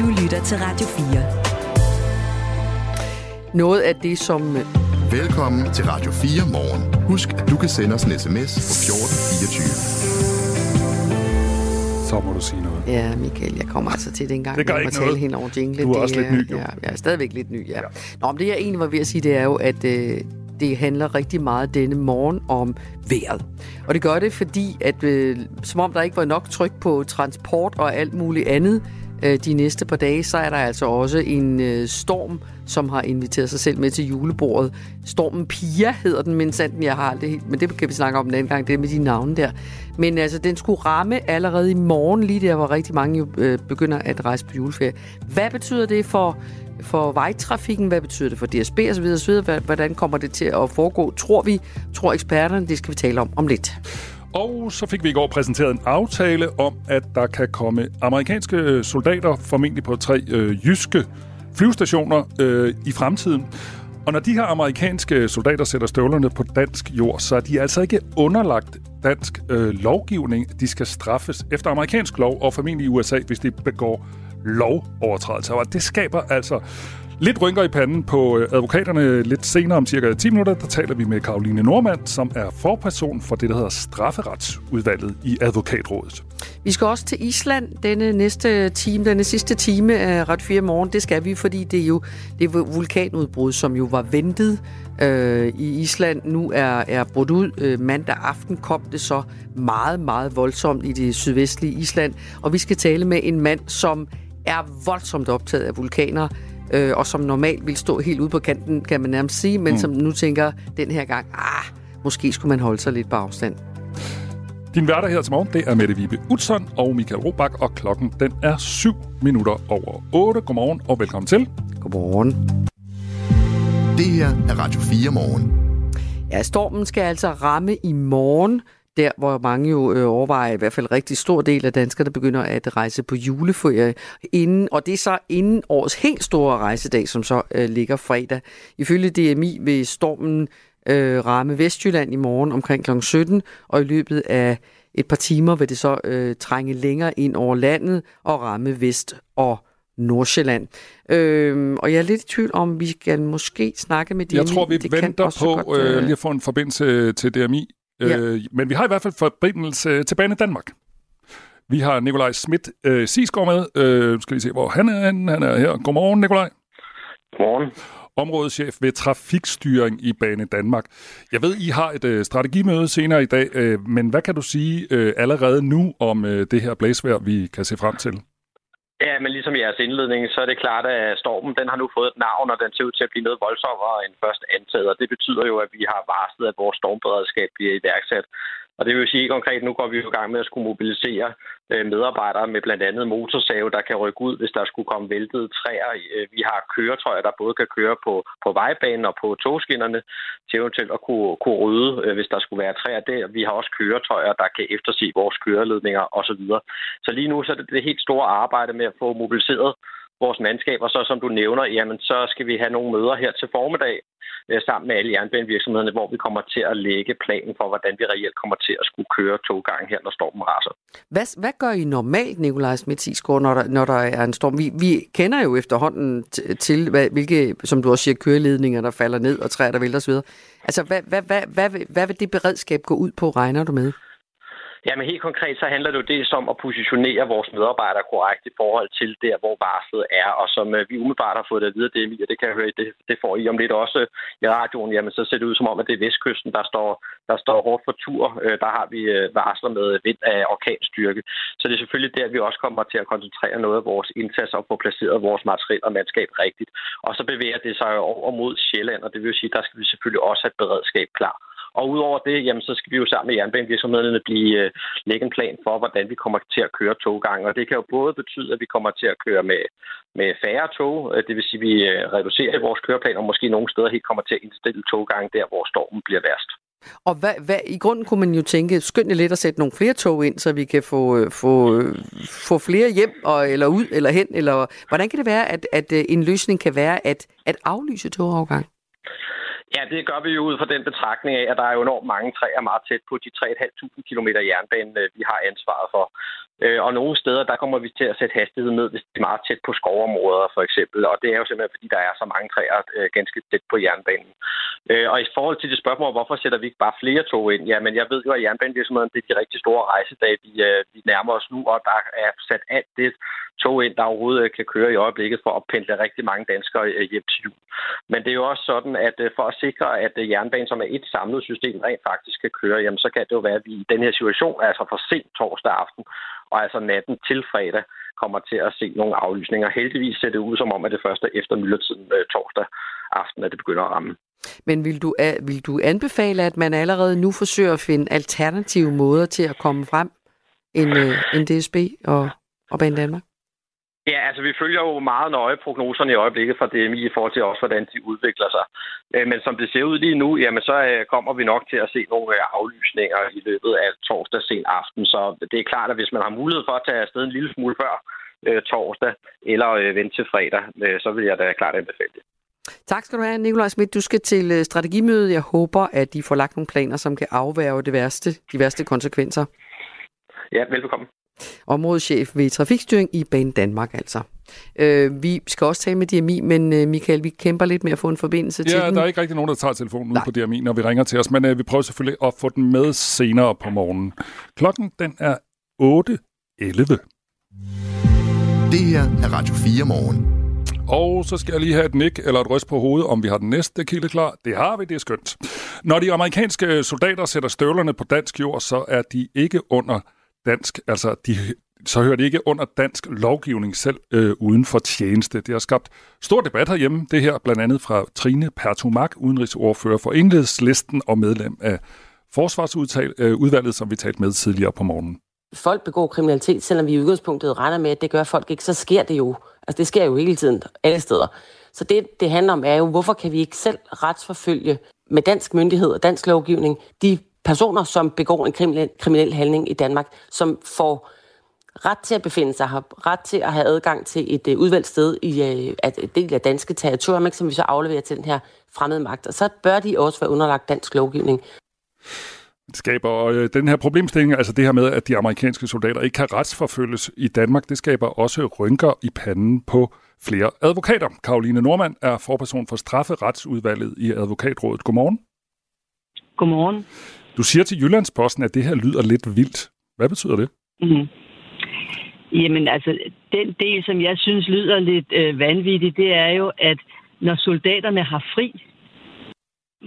Du lytter til Radio 4. Noget af det, som... øh, Velkommen til Radio 4 morgen. Husk, at du kan sende os en sms på 1424. Så må du sige noget. Ja, Michael, jeg kommer altså til det engang. Det gør ikke noget. hen over jingle. Du er det også lidt ny, jo. Ja, jeg er stadigvæk lidt ny, ja. ja. Nå, men det jeg egentlig var ved at sige, det er jo, at øh, det handler rigtig meget denne morgen om vejret. Og det gør det, fordi at øh, som om der ikke var nok tryk på transport og alt muligt andet øh, de næste par dage, så er der altså også en øh, storm, som har inviteret sig selv med til julebordet. Stormen Pia hedder den, men sanden, jeg har aldrig helt, men det kan vi snakke om en anden gang, det med de navne der. Men altså, den skulle ramme allerede i morgen, lige der, hvor rigtig mange jo, øh, begynder at rejse på juleferie. Hvad betyder det for, for vejtrafikken? Hvad betyder det for DSB osv. osv.? Hvordan kommer det til at foregå? Tror vi, tror eksperterne, det skal vi tale om om lidt. Og så fik vi i går præsenteret en aftale om, at der kan komme amerikanske soldater, formentlig på tre øh, jyske flyvestationer øh, i fremtiden. Og når de her amerikanske soldater sætter støvlerne på dansk jord, så er de altså ikke underlagt dansk øh, lovgivning. De skal straffes efter amerikansk lov, og formentlig i USA, hvis de begår lovovertrædelser. Og det skaber altså lidt rynker i panden på øh, advokaterne. Lidt senere om cirka 10 minutter, der taler vi med Karoline Normand, som er forperson for det, der hedder strafferetsudvalget i advokatrådet. Vi skal også til Island denne næste time, denne sidste time af Ret 4 morgen. Det skal vi, fordi det er jo det vulkanudbrud, som jo var ventet øh, i Island, nu er, er brudt ud. Øh, mandag aften kom det så meget, meget voldsomt i det sydvestlige Island. Og vi skal tale med en mand, som er voldsomt optaget af vulkaner, øh, og som normalt vil stå helt ude på kanten, kan man nærmest sige, men mm. som nu tænker den her gang, ah, måske skulle man holde sig lidt på afstand. Din værter her til morgen, det er Mette Vibe Utzon og Michael Robach, og klokken den er 7 minutter over 8. Godmorgen og velkommen til. Godmorgen. Det her er Radio 4 morgen. Ja, stormen skal altså ramme i morgen, der hvor mange jo øh, overvejer, i hvert fald en rigtig stor del af danskerne begynder at rejse på juleferie inden, og det er så inden årets helt store rejsedag, som så øh, ligger fredag. Ifølge DMI vil stormen øh, ramme Vestjylland i morgen omkring kl. 17, og i løbet af et par timer vil det så øh, trænge længere ind over landet og ramme Vest- og Nordsjælland. Øhm, og jeg er lidt i tvivl om, vi skal måske snakke med DMI. Jeg tror, vi Det kan venter på godt, øh, lige at få en forbindelse til DMI. Ja. Øh, men vi har i hvert fald forbindelse til Bane Danmark. Vi har Nikolaj Schmidt øh, Sisgaard med. Øh, skal vi se, hvor han er henne. Han er her. Godmorgen, Nikolaj. Godmorgen. områdeschef ved trafikstyring i Bane Danmark. Jeg ved, I har et øh, strategimøde senere i dag, øh, men hvad kan du sige øh, allerede nu om øh, det her blæsvejr, vi kan se frem til? Ja, men ligesom jeres indledning, så er det klart, at stormen den har nu fået et navn, og den ser ud til at blive noget voldsommere end først antaget. Og det betyder jo, at vi har varslet, at vores stormberedskab bliver iværksat. Og det vil sige konkret, nu går vi jo i gang med at skulle mobilisere øh, medarbejdere med blandt andet motorsave, der kan rykke ud, hvis der skulle komme væltede træer. Øh, vi har køretøjer, der både kan køre på, på vejbanen og på togskinnerne, til eventuelt at kunne, kunne rydde, øh, hvis der skulle være træer der. Vi har også køretøjer, der kan efterse vores køreledninger osv. Så lige nu så er det det helt store arbejde med at få mobiliseret vores mandskab, og så som du nævner, jamen så skal vi have nogle møder her til formiddag øh, sammen med alle jernbanevirksomhederne, hvor vi kommer til at lægge planen for, hvordan vi reelt kommer til at skulle køre toggangen her, når stormen raser. Hvad, hvad gør I normalt, Nikolaj Smidt når der, når der er en storm? Vi, vi kender jo efterhånden t- til, hvad, hvilke, som du også siger, køreledninger, der falder ned og træer, der vælter osv. Altså, hvad, hvad, hvad, hvad, hvad vil det beredskab gå ud på, regner du med? Ja, men helt konkret så handler det jo dels om at positionere vores medarbejdere korrekt i forhold til der, hvor varslet er, og som øh, vi umiddelbart har fået det at vide, det, og det kan jeg høre, det, det får I om lidt også i radioen, jamen så ser det ud som om, at det er Vestkysten, der står, der står hårdt for tur. Øh, der har vi øh, varsler med vind af orkanstyrke. Så det er selvfølgelig der, vi også kommer til at koncentrere noget af vores indsats og få placeret vores materiel og mandskab rigtigt. Og så bevæger det sig over mod Sjælland, og det vil sige, der skal vi selvfølgelig også have et beredskab klar. Og udover det, jamen, så skal vi jo sammen med jernbanevirksomhederne blive, øh, lægge en plan for, hvordan vi kommer til at køre toggange. Og det kan jo både betyde, at vi kommer til at køre med, med færre tog, øh, det vil sige, at vi øh, reducerer i vores køreplan, og måske nogle steder helt kommer til at indstille toggange der, hvor stormen bliver værst. Og hvad, hvad, i grunden kunne man jo tænke, skynd lidt at sætte nogle flere tog ind, så vi kan få, øh, få, få flere hjem, og, eller ud, eller hen, eller hvordan kan det være, at, at en løsning kan være at, at aflyse togafgang? Ja, det gør vi jo ud fra den betragtning af, at der er jo enormt mange træer meget tæt på de 3.500 km jernbane, øh, vi har ansvaret for. Øh, og nogle steder, der kommer vi til at sætte hastigheden ned, hvis det er meget tæt på skovområder, for eksempel. Og det er jo simpelthen, fordi der er så mange træer øh, ganske tæt på jernbanen. Øh, og i forhold til det spørgsmål, hvorfor sætter vi ikke bare flere tog ind? Jamen, jeg ved jo, at jernbanevirksomheden, det er de rigtig store rejsedage, vi, øh, vi nærmer os nu, og der er sat alt det tog ind, der overhovedet øh, kan køre i øjeblikket for at pendle rigtig mange danskere øh, hjem til jul. Men det er jo også sådan, at øh, for at sikre, at jernbanen, som er et samlet system, rent faktisk kan køre, jamen så kan det jo være, at vi i den her situation, altså for sent torsdag aften, og altså natten til fredag, kommer til at se nogle aflysninger. Heldigvis ser det ud som om, at det første efter myldretiden øh, torsdag aften, at det begynder at ramme. Men vil du, øh, vil du anbefale, at man allerede nu forsøger at finde alternative måder til at komme frem end, øh, end DSB og, og Bane Danmark? Ja, altså vi følger jo meget nøje prognoserne i øjeblikket fra DMI i forhold til også, hvordan de udvikler sig. Øh, men som det ser ud lige nu, jamen så øh, kommer vi nok til at se nogle øh, aflysninger i løbet af torsdag sen aften. Så det er klart, at hvis man har mulighed for at tage afsted en lille smule før torsdag, eller vente til fredag, så vil jeg da klart anbefale det. Tak skal du have, Nikolaj Schmidt. Du skal til strategimødet. Jeg håber, at de får lagt nogle planer, som kan afværge det værste, de værste konsekvenser. Ja, velbekomme områdeschef ved Trafikstyring i Bane Danmark altså. Øh, vi skal også tale med DMI, men øh, Michael, vi kæmper lidt med at få en forbindelse ja, til den. der er ikke rigtig nogen, der tager telefonen ud på DMI, når vi ringer til os, men øh, vi prøver selvfølgelig at få den med senere på morgenen. Klokken den er 8.11. Det her er Radio 4 morgen. Og så skal jeg lige have et nik eller et ryst på hovedet, om vi har den næste kilde klar. Det har vi, det er skønt. Når de amerikanske soldater sætter støvlerne på dansk jord, så er de ikke under dansk, altså de, så hører det ikke under dansk lovgivning selv øh, uden for tjeneste. Det har skabt stor debat herhjemme, det her blandt andet fra Trine Pertumak, udenrigsordfører for Enhedslisten og medlem af Forsvarsudvalget, øh, som vi talte med tidligere på morgenen. Folk begår kriminalitet, selvom vi i udgangspunktet regner med, at det gør folk ikke, så sker det jo. Altså det sker jo hele tiden, alle steder. Så det, det handler om, er jo, hvorfor kan vi ikke selv retsforfølge med dansk myndighed og dansk lovgivning de personer, som begår en kriminel, kriminel handling i Danmark, som får ret til at befinde sig her, ret til at have adgang til et uh, udvalgt sted i uh, at et del af danske territorium, som vi så afleverer til den her fremmede magt. Og så bør de også være underlagt dansk lovgivning. Det skaber øh, den her problemstilling, altså det her med, at de amerikanske soldater ikke kan retsforfølges i Danmark, det skaber også rynker i panden på flere advokater. Karoline Normand er forperson for strafferetsudvalget i Advokatrådet. Godmorgen. Godmorgen. Du siger til Jyllandsposten, at det her lyder lidt vildt. Hvad betyder det? Mm. Jamen altså, den del, som jeg synes lyder lidt øh, vanvittigt, det er jo, at når soldaterne har fri,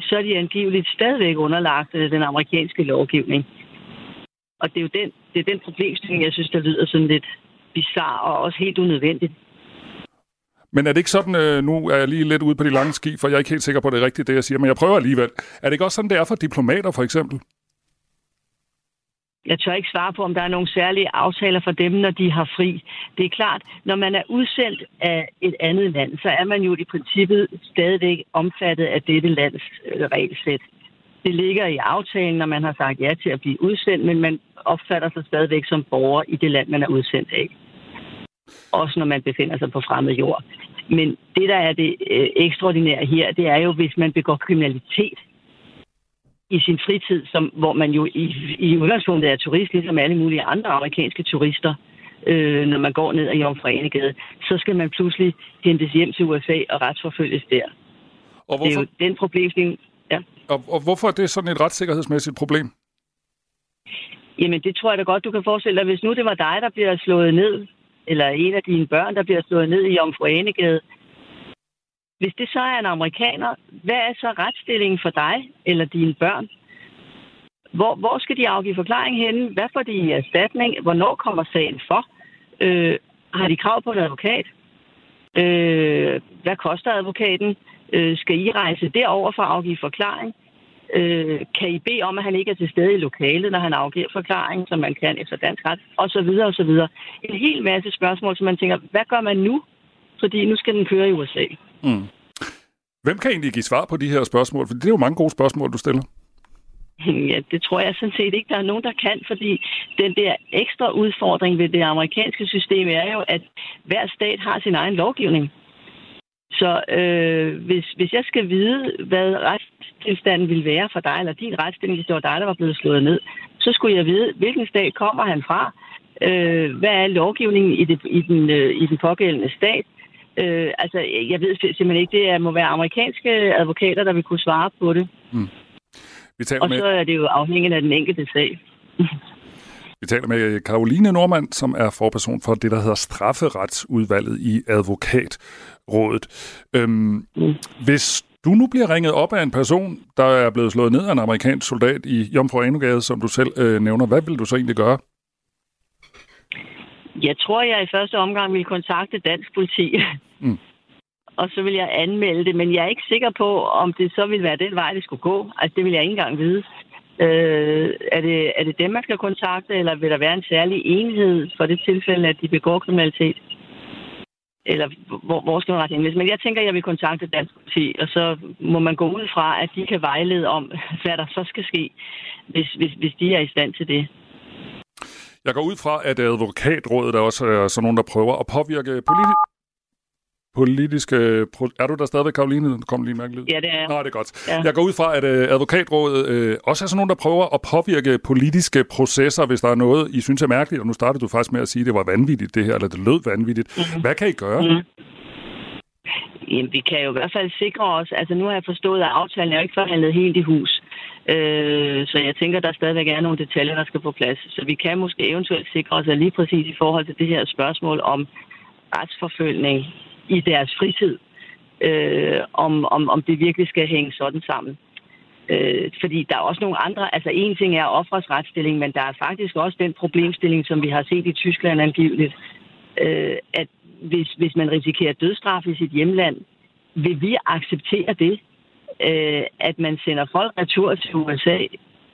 så er de angiveligt stadigvæk underlagt øh, den amerikanske lovgivning. Og det er jo den, det er den problemstilling, jeg synes, der lyder sådan lidt bizarre og også helt unødvendigt. Men er det ikke sådan, øh, nu er jeg lige lidt ude på de lange ski, for jeg er ikke helt sikker på, at det er rigtigt, det jeg siger, men jeg prøver alligevel. Er det ikke også sådan, det er for diplomater, for eksempel? Jeg tør ikke svare på, om der er nogle særlige aftaler for dem, når de har fri. Det er klart, når man er udsendt af et andet land, så er man jo i princippet stadigvæk omfattet af dette lands øh, regelsæt. Det ligger i aftalen, når man har sagt ja til at blive udsendt, men man opfatter sig stadigvæk som borger i det land, man er udsendt af også når man befinder sig på fremmed jord. Men det, der er det øh, ekstraordinære her, det er jo, hvis man begår kriminalitet i sin fritid, som, hvor man jo i, i udgangspunktet er turist, ligesom alle mulige andre amerikanske turister, øh, når man går ned ad Jomfrenegade, så skal man pludselig hentes hjem til USA og retsforfølges der. Og hvorfor? Det er jo den problemstilling. Ja. Og, og hvorfor er det sådan et retssikkerhedsmæssigt problem? Jamen, det tror jeg da godt, du kan forestille dig. Hvis nu det var dig, der bliver slået ned eller en af dine børn, der bliver slået ned i Jomfru Anegade. Hvis det så er en amerikaner, hvad er så retsstillingen for dig eller dine børn? Hvor, hvor skal de afgive forklaring henne? Hvad får de i erstatning? Hvornår kommer sagen for? Øh, har de krav på en advokat? Øh, hvad koster advokaten? Øh, skal I rejse derover for at afgive forklaring? Øh, kan I bede om, at han ikke er til stede i lokalet, når han afgiver forklaring, som man kan efter dansk ret, og så videre og så videre. En hel masse spørgsmål, som man tænker, hvad gør man nu? Fordi nu skal den køre i USA. Mm. Hvem kan egentlig give svar på de her spørgsmål? For det er jo mange gode spørgsmål, du stiller. Ja, det tror jeg sådan set ikke, der er nogen, der kan, fordi den der ekstra udfordring ved det amerikanske system er jo, at hver stat har sin egen lovgivning. Så øh, hvis, hvis jeg skal vide, hvad retstilstanden vil være for dig, eller din retsstilling, hvis det var dig, der var blevet slået ned, så skulle jeg vide, hvilken stat kommer han fra, Øh, hvad er lovgivningen i, det, i, den, øh, i den pågældende stat? Øh, altså, jeg ved simpelthen ikke, det er, må være amerikanske advokater, der vil kunne svare på det. Mm. Vi taler og med... så er det jo afhængigt af den enkelte sag. Vi taler med Karoline Normand, som er forperson for det, der hedder strafferetsudvalget i advokatrådet. Øhm, mm. Hvis du nu bliver ringet op af en person, der er blevet slået ned af en amerikansk soldat i Jomfru Anugade, som du selv øh, nævner, hvad vil du så egentlig gøre? Jeg tror, jeg i første omgang vil kontakte dansk politi. Mm. og så vil jeg anmelde det, men jeg er ikke sikker på, om det så vil være den vej, det skulle gå. Altså, det vil jeg ikke engang vide. Øh, er, det, er det dem, man skal kontakte, eller vil der være en særlig enhed for det tilfælde, at de begår kriminalitet? Eller hvor, hvor skal man rette ind? Men jeg tænker, at jeg vil kontakte Dansk Politi, og så må man gå ud fra, at de kan vejlede om, hvad der så skal ske, hvis, hvis, hvis de er i stand til det. Jeg går ud fra, at advokatrådet er også øh, er sådan nogen, der prøver at påvirke politi- politiske... Er du der stadigvæk, Karoline? Du kom lige mærkeligt. Ja, det er Nå, det er godt. Ja. Jeg går ud fra, at uh, advokatrådet uh, også er sådan nogen, der prøver at påvirke politiske processer, hvis der er noget, I synes er mærkeligt. Og nu startede du faktisk med at sige, at det var vanvittigt, det her, eller det lød vanvittigt. Mm-hmm. Hvad kan I gøre? Mm-hmm. Jamen, vi kan jo i hvert fald sikre os... Altså, nu har jeg forstået, at aftalen er jo ikke forhandlet helt i hus. Øh, så jeg tænker, at der stadigvæk er nogle detaljer, der skal på plads. Så vi kan måske eventuelt sikre os, at lige præcis i forhold til det her spørgsmål om retsforfølgning i deres fritid, øh, om, om, om det virkelig skal hænge sådan sammen. Øh, fordi der er også nogle andre, altså en ting er offres retsstilling, men der er faktisk også den problemstilling, som vi har set i Tyskland angiveligt, øh, at hvis, hvis man risikerer dødsstraf i sit hjemland, vil vi acceptere det, øh, at man sender folk retur til USA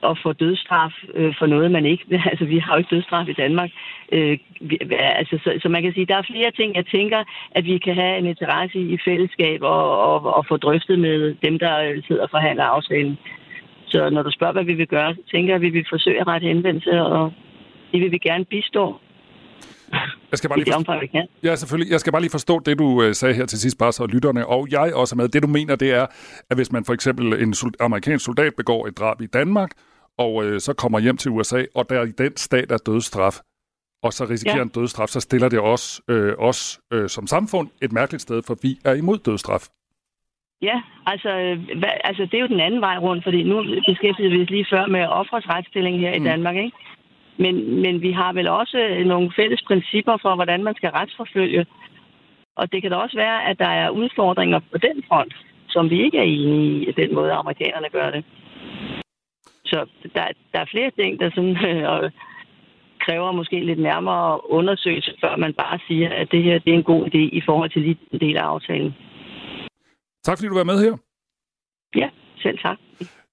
at få dødsstraf øh, for noget, man ikke... Altså, vi har jo ikke dødsstraf i Danmark. Øh, vi, altså, så, så man kan sige, der er flere ting, jeg tænker, at vi kan have en interesse i, i fællesskab og, og, og få drøftet med dem, der øh, sidder og forhandler aftalen. Så når du spørger, hvad vi vil gøre, så tænker jeg, at vi vil forsøge at rette henvendelse, og det vil vi gerne bistå. Jeg skal bare lige forstå, ja, selvfølgelig. Jeg skal bare lige forstå det, du øh, sagde her til sidst, bare så lytterne og jeg også er med. Det, du mener, det er, at hvis man for eksempel en amerikansk soldat begår et drab i Danmark, og øh, så kommer hjem til USA, og der i den stat er dødsstraf, og så risikerer ja. en dødsstraf, så stiller det os, øh, os øh, som samfund et mærkeligt sted, for vi er imod dødsstraf. Ja, altså, øh, hvad, altså det er jo den anden vej rundt, fordi nu beskæftiger vi os lige før med offres retsstilling her mm. i Danmark, ikke? Men, men vi har vel også nogle fælles principper for, hvordan man skal retsforfølge. Og det kan da også være, at der er udfordringer på den front, som vi ikke er enige i, den måde, amerikanerne gør det. Så der, der er flere ting, der sådan, øh, kræver måske lidt nærmere undersøgelse, før man bare siger, at det her det er en god idé i forhold til lige en del af aftalen. Tak fordi du var med her. Ja, selv tak.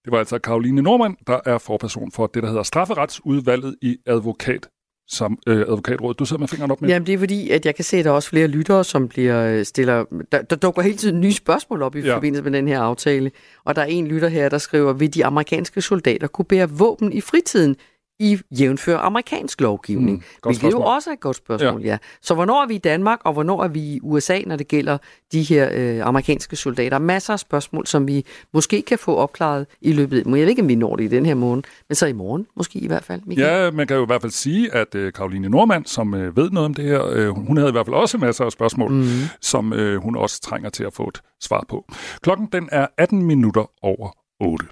Det var altså Karoline Normand, der er forperson for det, der hedder strafferetsudvalget i advokat som øh, advokatråd. Du sidder med fingeren op med. Jamen, det er fordi, at jeg kan se, at der er også flere lyttere, som bliver øh, stiller... Der, der dukker hele tiden nye spørgsmål op i ja. forbindelse med den her aftale. Og der er en lytter her, der skriver, vil de amerikanske soldater kunne bære våben i fritiden? I jævnfør amerikansk lovgivning? Mm, hvilket spørgsmål. jo også er et godt spørgsmål, ja. ja. Så hvornår er vi i Danmark, og hvornår er vi i USA, når det gælder de her øh, amerikanske soldater? Masser af spørgsmål, som vi måske kan få opklaret i løbet af... Jeg ved ikke, om vi når det i den her morgen, men så i morgen måske i hvert fald. Michael. Ja, man kan jo i hvert fald sige, at øh, Karoline Normand, som øh, ved noget om det her, øh, hun havde i hvert fald også masser af spørgsmål, mm. som øh, hun også trænger til at få et svar på. Klokken den er 18 minutter over 8.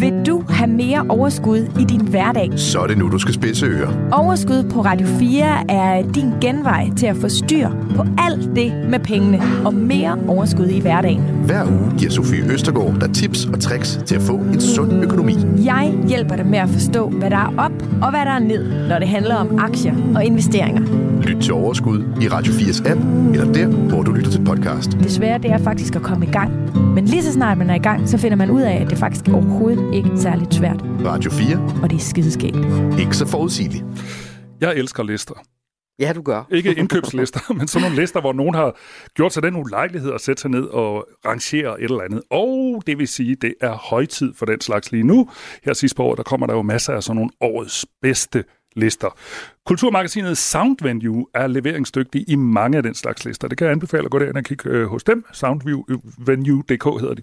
Vil du have mere overskud i din hverdag? Så er det nu, du skal spidse ører. Overskud på Radio 4 er din genvej til at få styr på alt det med pengene og mere overskud i hverdagen. Hver uge giver Sofie Østergaard dig tips og tricks til at få en sund økonomi. Jeg hjælper dig med at forstå, hvad der er op og hvad der er ned, når det handler om aktier og investeringer. Lyt til Overskud i Radio 4's app, eller der, hvor du lytter til podcast. Det svære det er faktisk at komme i gang. Men lige så snart man er i gang, så finder man ud af, at det faktisk overhovedet ikke særligt svært. Radio 4. Og det er skideskægt. Ikke så forudsigeligt. Jeg elsker lister. Ja, du gør. Ikke indkøbslister, men sådan nogle lister, hvor nogen har gjort sig den ulejlighed at sætte sig ned og rangere et eller andet. Og det vil sige, det er højtid for den slags lige nu. Her sidst på året, der kommer der jo masser af sådan nogle årets bedste lister. Kulturmagasinet Soundvenue er leveringsdygtig i mange af den slags lister. Det kan jeg anbefale at gå derind og kigge øh, hos dem. Soundvenue.dk hedder de.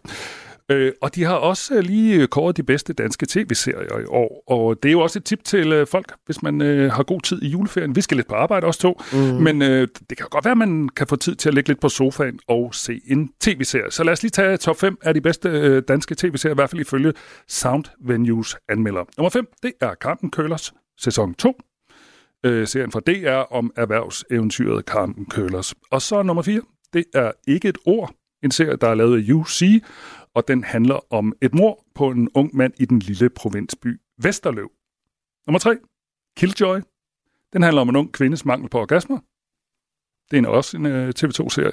Øh, og de har også lige kåret de bedste danske tv-serier i år. Og det er jo også et tip til øh, folk, hvis man øh, har god tid i juleferien. Vi skal lidt på arbejde også to, mm. men øh, det kan godt være, at man kan få tid til at ligge lidt på sofaen og se en tv-serie. Så lad os lige tage top 5 af de bedste øh, danske tv-serier, i hvert fald ifølge Sound Venues anmelder. Nummer 5, det er Carmen Køllers sæson 2 øh, serien fra DR om erhvervseventyret Carmen Køllers. Og så nummer 4, det er ikke et ord, en serie, der er lavet af UC, og den handler om et mor på en ung mand i den lille provinsby Vesterløv. Nummer 3, Killjoy. Den handler om en ung kvindes mangel på orgasmer. Det er også en øh, TV2-serie.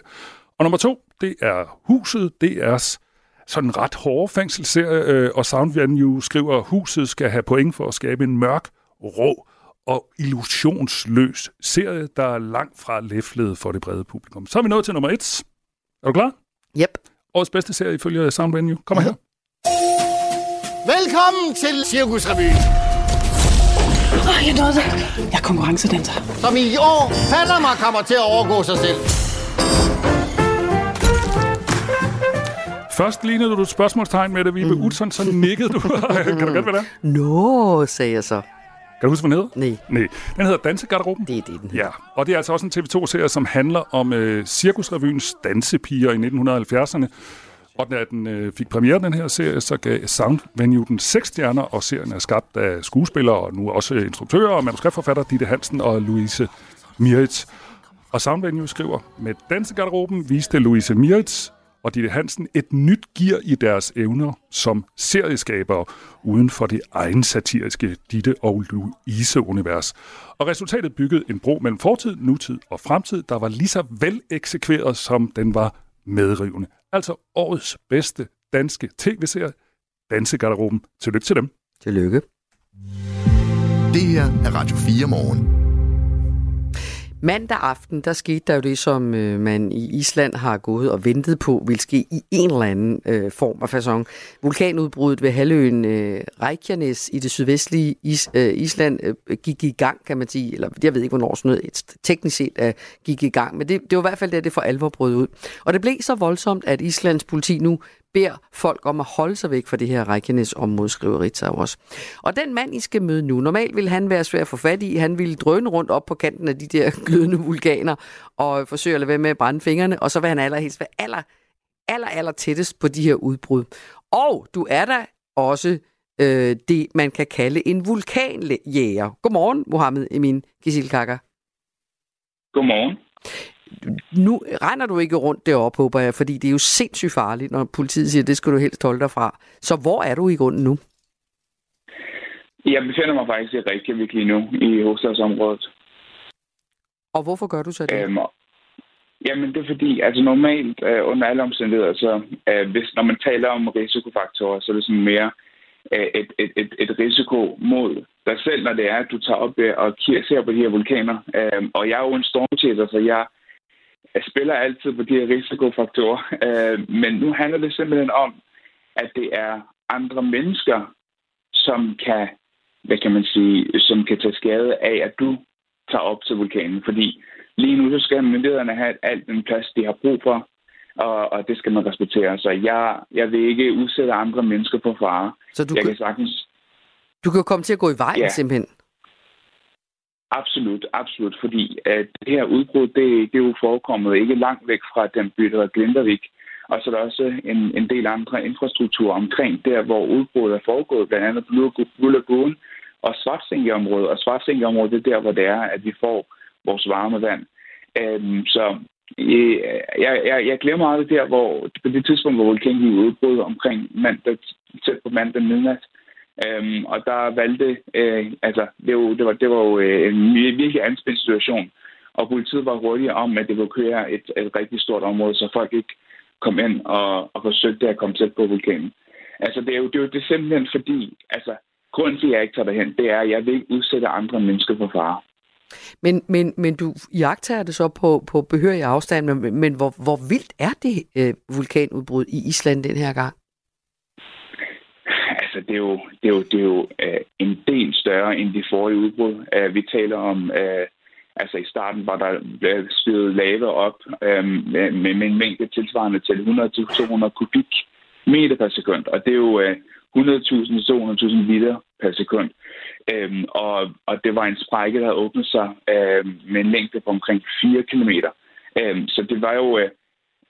Og nummer to, det er Huset. Det er sådan en ret hårde fængselsserie, øh, og Soundvenue skriver, at huset skal have point for at skabe en mørk, rå og illusionsløs serie, der er langt fra læflet for det brede publikum. Så er vi nået til nummer et. Er du klar? Yep. Årets bedste serie ifølge Sound Venue. Kom her. Velkommen til Cirkusrevyen, Åh, jeg nåede det. Jeg er konkurrencedanser. som i år falder mig kommer til at overgå sig selv. Først lignede du et spørgsmålstegn med det, Vibe mm. Utzon, så nikkede du. kan du godt være der? Nå, sagde jeg så. Kan du huske, hvad den hedder? Nej, Nej. Den hedder Dansegarderoben. det er det, den Ja, og det er altså også en TV2-serie, som handler om øh, Cirkusrevyens dansepiger i 1970'erne. Og da den øh, fik premiere, den her serie, så gav Sound Venue den seks stjerner, og serien er skabt af skuespillere og nu også instruktører og manuskriptforfatter Ditte Hansen og Louise Miritz. Og Sound Venue skriver, med Dansegarderoben viste Louise Miritz og Ditte Hansen et nyt gear i deres evner som serieskabere uden for det egen satiriske Ditte og Louise-univers. Og resultatet byggede en bro mellem fortid, nutid og fremtid, der var lige så vel eksekveret, som den var medrivende. Altså årets bedste danske tv-serie, Dansegarderoben. Tillykke til dem. Tillykke. Det her er Radio 4 morgen. Mandag aften, der skete der jo det, som øh, man i Island har gået og ventet på, vil ske i en eller anden øh, form af façon. Vulkanudbruddet ved halvøen øh, Reykjanes i det sydvestlige Is, øh, Island øh, gik i gang, kan man sige. Eller jeg ved ikke, hvornår sådan noget teknisk set øh, gik i gang, men det, det var i hvert fald der, det for alvor brød ud. Og det blev så voldsomt, at Islands politi nu beder folk om at holde sig væk fra det her Reykjanes-område, skriver Ritzau også. Og den mand, I skal møde nu, normalt vil han være svær at få fat i. Han ville drøne rundt op på kanten af de der glødende vulkaner og forsøge at lade være med at brænde fingrene, og så vil han allerhelst være aller, aller, aller tættest på de her udbrud. Og du er der også øh, det, man kan kalde en vulkanjæger. Godmorgen, Mohammed Emin Gisilkakker. Godmorgen. Nu regner du ikke rundt deroppe, håber jeg, fordi det er jo sindssygt farligt, når politiet siger, at det skal du helst holde dig fra. Så hvor er du i grunden nu? Jeg befinder mig faktisk i Reykjavik lige nu, i hovedstadsområdet. Og hvorfor gør du så det? Øhm, jamen, det er fordi, altså normalt øh, under alle omstændigheder, så øh, hvis, når man taler om risikofaktorer, så er det sådan mere øh, et, et, et, et risiko mod dig selv, når det er, at du tager op øh, og ser på de her vulkaner. Øh, og jeg er jo en stormchaser, så jeg spiller altid på de her risikofaktorer. Øh, men nu handler det simpelthen om, at det er andre mennesker, som kan, hvad kan man sige, som kan tage skade af, at du tager op til vulkanen. Fordi lige nu, så skal myndighederne have alt den plads, de har brug for, og, og det skal man respektere. Så jeg, jeg vil ikke udsætte andre mennesker på fare. Så du jeg kan- kan sagtens... Du kan jo komme til at gå i vejen Ja. simpelthen. Absolut, absolut. Fordi at det her udbrud, det, det er jo forekommet ikke langt væk fra den by, der hedder Glindervik. Og så er der også en, en del andre infrastruktur omkring der, hvor udbruddet er foregået, blandt andet Blue Lagoon og Svartsengeområdet. Og Svartsengeområdet, det er der, hvor det er, at vi får vores varme vand. Øhm, så øh, jeg, jeg, jeg glemmer aldrig der, hvor på det tidspunkt, hvor vulkanen udbrød omkring mandag, tæt på mandag midnat, Øhm, og der valgte, øh, altså, det var, det var, det var jo øh, en virkelig anspændt situation, og politiet var hurtige om at evakuere et, et rigtig stort område, så folk ikke kom ind og, og forsøgte at komme tæt på vulkanen. Altså, det er jo det, er jo det er simpelthen fordi, altså, grunden til, at jeg ikke tager derhen, det er, at jeg vil ikke udsætte andre mennesker for fare. Men, men, men du jagter det så på, på behørig afstand, men, men hvor, hvor vildt er det øh, vulkanudbrud i Island den her gang? Det er jo, det er jo, det er jo øh, en del større end de forrige udbrud. Uh, vi taler om, øh, altså i starten var der øh, styret op øh, med, med en mængde tilsvarende til 100-200 kubik meter per sekund, og det er jo øh, 100.000-200.000 liter per sekund. Øhm, og, og det var en sprække, der havde åbnet sig øhm, med en længde på omkring 4 km. Øhm, så det var jo... Øh,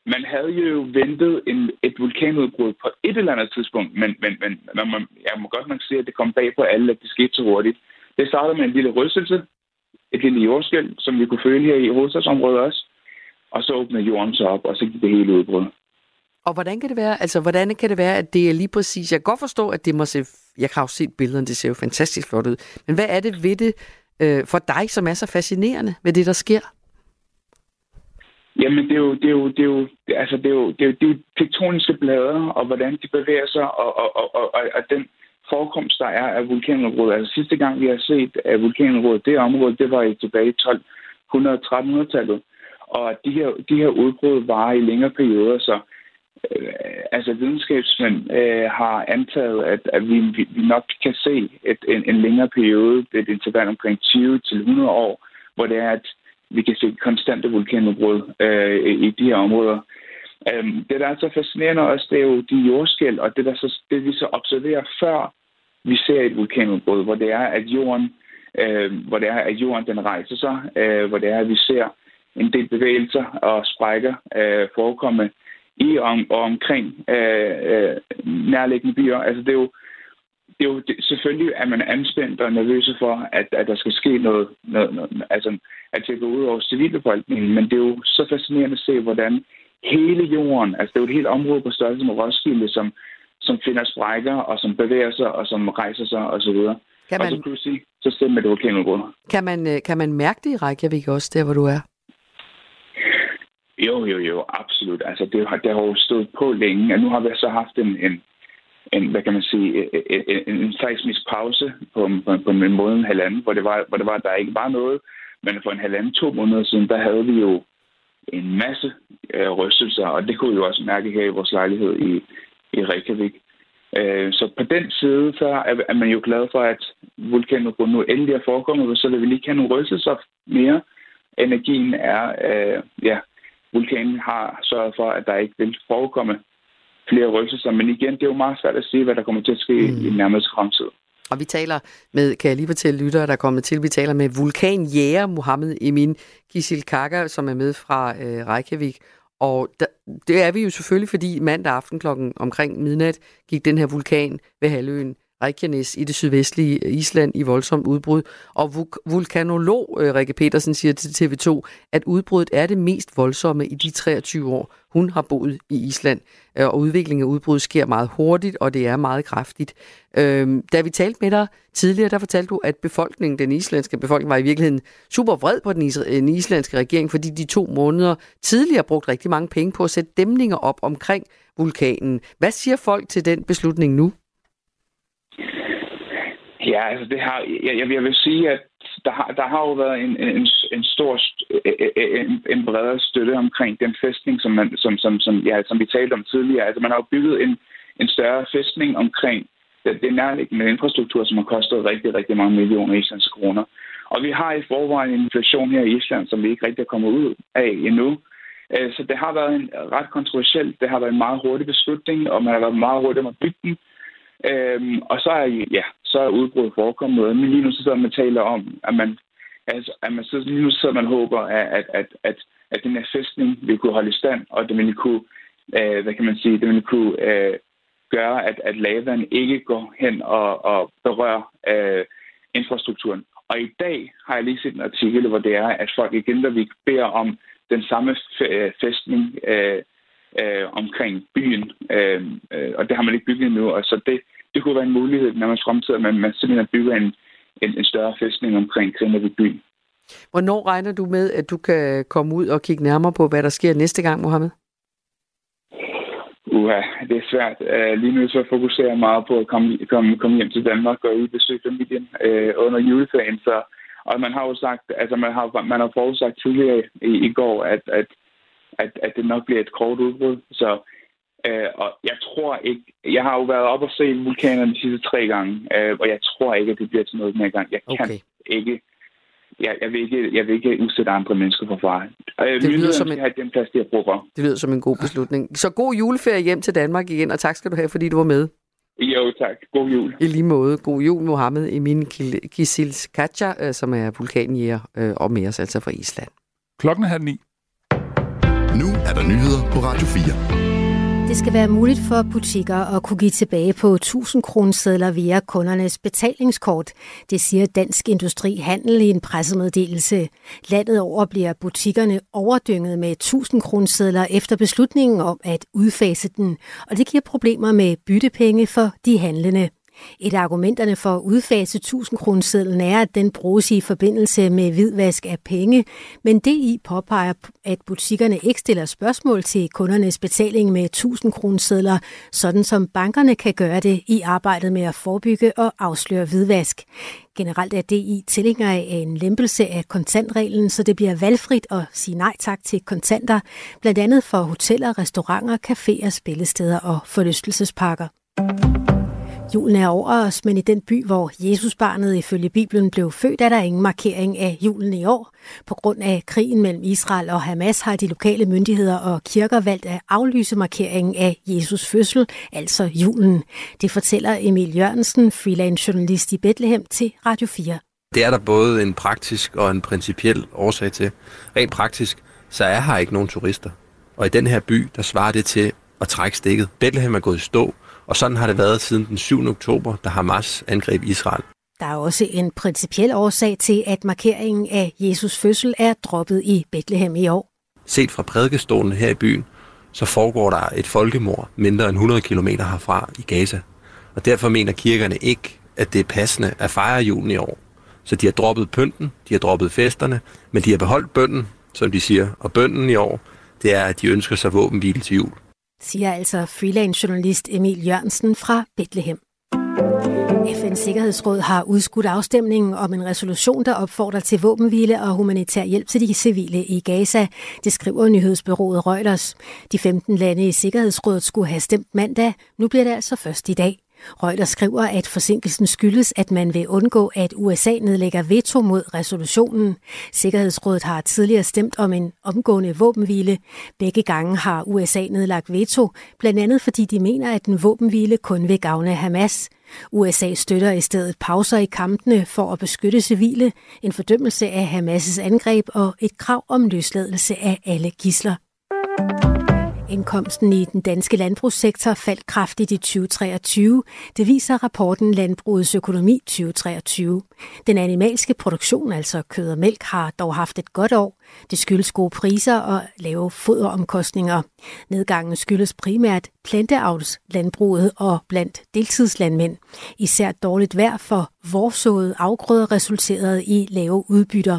man havde jo ventet en, et vulkanudbrud på et eller andet tidspunkt, men, men, men man man, jeg må godt nok sige, at det kom bag på alle, at det skete så hurtigt. Det startede med en lille rystelse, et lille jordskæld, som vi kunne føle her i hovedstadsområdet også. Og så åbnede jorden sig op, og så gik det hele udbrud. Og hvordan kan det være, altså hvordan kan det være, at det er lige præcis, jeg kan godt forstå, at det må se, jeg har jo set billederne, det ser jo fantastisk flot ud, men hvad er det ved det øh, for dig, som er så fascinerende ved det, der sker? Jamen, det er jo, det er jo, det er jo, altså, det er jo, det er jo de tektoniske blader, og hvordan de bevæger sig, og, og, og, og, og den forekomst, der er af vulkanudbrud. Altså sidste gang, vi har set af vulkanudbrud, det område, det var i tilbage i 1200-1300-tallet. Og de her, de her udbrud var i længere perioder, så øh, altså videnskabsmænd øh, har antaget, at, at vi, vi nok kan se et, en, en længere periode, et interval omkring 20 til 100 år, hvor det er, at vi kan se konstante vulkanudbrud øh, i de her områder. Øh, det, der er så fascinerende også, det er jo de jordskæl, og det, der så, det vi så observerer før vi ser et vulkanudbrud, hvor det er, at jorden, øh, hvor det er, at jorden den rejser sig, øh, hvor det er, at vi ser en del bevægelser og sprækker øh, forekomme i om, og omkring øh, øh, nærliggende byer. Altså det er jo, det er jo det, selvfølgelig, at man er anspændt og nervøs for, at, at der skal ske noget, noget, noget altså at det går ud over civilbefolkningen, men det er jo så fascinerende at se, hvordan hele jorden, altså det er jo et helt område på størrelse med Roskilde, som, som finder sprækker, og som bevæger sig, og som rejser sig, og så videre. Kan man, og så pludselig, så stemmer det vulkanudbrud. Kan man, øh, kan man mærke det i Reykjavik også, der hvor du er? Jo, jo, jo, absolut. Altså, det, har, det har jo stået på længe, og nu har vi så haft en, en, en hvad kan man sige, en, en, en seismisk pause på, på, på en måned en halvanden, hvor det, var, hvor det var, der ikke var noget. Men for en halvanden, to måneder siden, der havde vi jo en masse øh, rystelser, og det kunne vi jo også mærke her i vores lejlighed i, i Reykjavik. Øh, så på den side, så er, er man jo glad for, at vulkanudbrud nu endelig er forekommet, så vil vi ikke have nogle rystelser mere. Energien er, øh, ja, vulkanen har sørget for, at der ikke vil forekomme flere rystelser. Men igen, det er jo meget svært at sige, hvad der kommer til at ske mm. i nærmeste fremtid. Og vi taler med, kan jeg lige fortælle lyttere, der er kommet til, vi taler med vulkanjæger Mohammed Emin Kisil Kaka, som er med fra øh, Reykjavik. Og der, det er vi jo selvfølgelig, fordi mandag aften klokken omkring midnat gik den her vulkan ved halvøen Reykjanes i det sydvestlige Island i voldsomt udbrud. Og vulkanolog øh, Rikke Petersen siger til TV2, at udbruddet er det mest voldsomme i de 23 år, hun har boet i Island. Øh, og udviklingen af udbrud sker meget hurtigt, og det er meget kraftigt. Øhm, da vi talte med dig tidligere, der fortalte du, at befolkningen, den islandske befolkning, var i virkeligheden super vred på den islandske regering, fordi de to måneder tidligere brugt rigtig mange penge på at sætte dæmninger op omkring vulkanen. Hvad siger folk til den beslutning nu? Ja, altså det har, jeg, jeg vil sige, at der har, der har jo været en, en, en stor, øh, øh, øh, en, en bredere støtte omkring den fæstning, som, man, som, som, som, ja, som vi talte om tidligere. Altså man har jo bygget en, en større fæstning omkring det, den nærliggende infrastruktur, som har kostet rigtig, rigtig mange millioner islandske kroner. Og vi har i forvejen en inflation her i Island, som vi ikke rigtig er kommet ud af endnu. Så det har været en ret kontroversielt. Det har været en meget hurtig beslutning, og man har været meget hurtig med at bygge den. Øhm, og så er, ja, så er udbrud forekommet noget. Men lige nu så sidder man taler om, at man, altså, at man så, lige nu så man håber, at, at, at, at, at den her fæstning vil kunne holde i stand, og det vil kunne, øh, hvad kan man sige, det vil kunne øh, gøre, at, at lavaen ikke går hen og, og berører øh, infrastrukturen. Og i dag har jeg lige set en artikel, hvor det er, at folk i Gendervik beder om den samme øh, fæstning øh, øh, omkring byen, øh, øh, og det har man ikke bygget endnu, og så det, det kunne være en mulighed, når man fremtid, at man, man simpelthen bygger en, en, en større fæstning omkring Grindavik by. Hvornår regner du med, at du kan komme ud og kigge nærmere på, hvad der sker næste gang, Mohammed? Uha, det er svært. Uh, lige nu så fokuserer jeg meget på at komme, komme, komme hjem til Danmark og ud besøge familien uh, under juleferien. Så, og man har jo sagt, altså man har, man har forudsagt tidligere i, i går, at, at, at, at det nok bliver et kort udbrud. Så Øh, og jeg tror ikke... Jeg har jo været op og se vulkanerne de sidste tre gange, øh, og jeg tror ikke, at det bliver til noget mere gang. Jeg kan okay. ikke jeg, jeg, vil ikke, jeg vil ikke udsætte andre mennesker for fare. Og Det lyder som en- have den plads, de har brug for. Det lyder som en god beslutning. Så god juleferie hjem til Danmark igen, og tak skal du have, fordi du var med. Jo, tak. God jul. I lige måde. God jul, Mohammed Emin Kisils Katja, som er vulkanjæger øh, og med os altså fra Island. Klokken er halv ni. Nu er der nyheder på Radio 4. Det skal være muligt for butikker at kunne give tilbage på 1000 kronesedler via kundernes betalingskort. Det siger Dansk Industri Handel i en pressemeddelelse. Landet over bliver butikkerne overdynget med 1000 kronesedler efter beslutningen om at udfase den, og det giver problemer med byttepenge for de handlende. Et af argumenterne for at udfase 1000 kronesedlen er, at den bruges i forbindelse med hvidvask af penge, men DI påpeger, at butikkerne ikke stiller spørgsmål til kundernes betaling med 1000 kronesedler, sådan som bankerne kan gøre det i arbejdet med at forebygge og afsløre hvidvask. Generelt er DI tilhænger af en lempelse af kontantreglen, så det bliver valgfrit at sige nej tak til kontanter, blandt andet for hoteller, restauranter, caféer, spillesteder og forlystelsesparker. Julen er over os, men i den by, hvor Jesusbarnet ifølge Bibelen blev født, er der ingen markering af julen i år. På grund af krigen mellem Israel og Hamas har de lokale myndigheder og kirker valgt at aflyse markeringen af Jesus fødsel, altså julen. Det fortæller Emil Jørgensen, freelance journalist i Bethlehem, til Radio 4. Det er der både en praktisk og en principiel årsag til. Rent praktisk, så er her ikke nogen turister. Og i den her by, der svarer det til at trække stikket. Bethlehem er gået i stå, og sådan har det været siden den 7. oktober, da Hamas angreb Israel. Der er også en principiel årsag til, at markeringen af Jesus fødsel er droppet i Bethlehem i år. Set fra prædikestolen her i byen, så foregår der et folkemord mindre end 100 km herfra i Gaza. Og derfor mener kirkerne ikke, at det er passende at fejre julen i år. Så de har droppet pynten, de har droppet festerne, men de har beholdt bønden, som de siger. Og bønden i år, det er, at de ønsker sig våbenhvile til jul siger altså freelance-journalist Emil Jørgensen fra Bethlehem. FN's Sikkerhedsråd har udskudt afstemningen om en resolution, der opfordrer til våbenhvile og humanitær hjælp til de civile i Gaza. Det skriver nyhedsbyrået Reuters. De 15 lande i Sikkerhedsrådet skulle have stemt mandag. Nu bliver det altså først i dag. Reuters skriver, at forsinkelsen skyldes, at man vil undgå, at USA nedlægger veto mod resolutionen. Sikkerhedsrådet har tidligere stemt om en omgående våbenhvile. Begge gange har USA nedlagt veto, blandt andet fordi de mener, at en våbenhvile kun vil gavne Hamas. USA støtter i stedet pauser i kampene for at beskytte civile, en fordømmelse af Hamas' angreb og et krav om løsladelse af alle gisler. Indkomsten i den danske landbrugssektor faldt kraftigt i 2023. Det viser rapporten Landbrugets økonomi 2023. Den animalske produktion, altså kød og mælk, har dog haft et godt år. Det skyldes gode priser og lave foderomkostninger. Nedgangen skyldes primært planteavlslandbruget og blandt deltidslandmænd. Især dårligt vejr for vorsåede afgrøder resulterede i lave udbytter.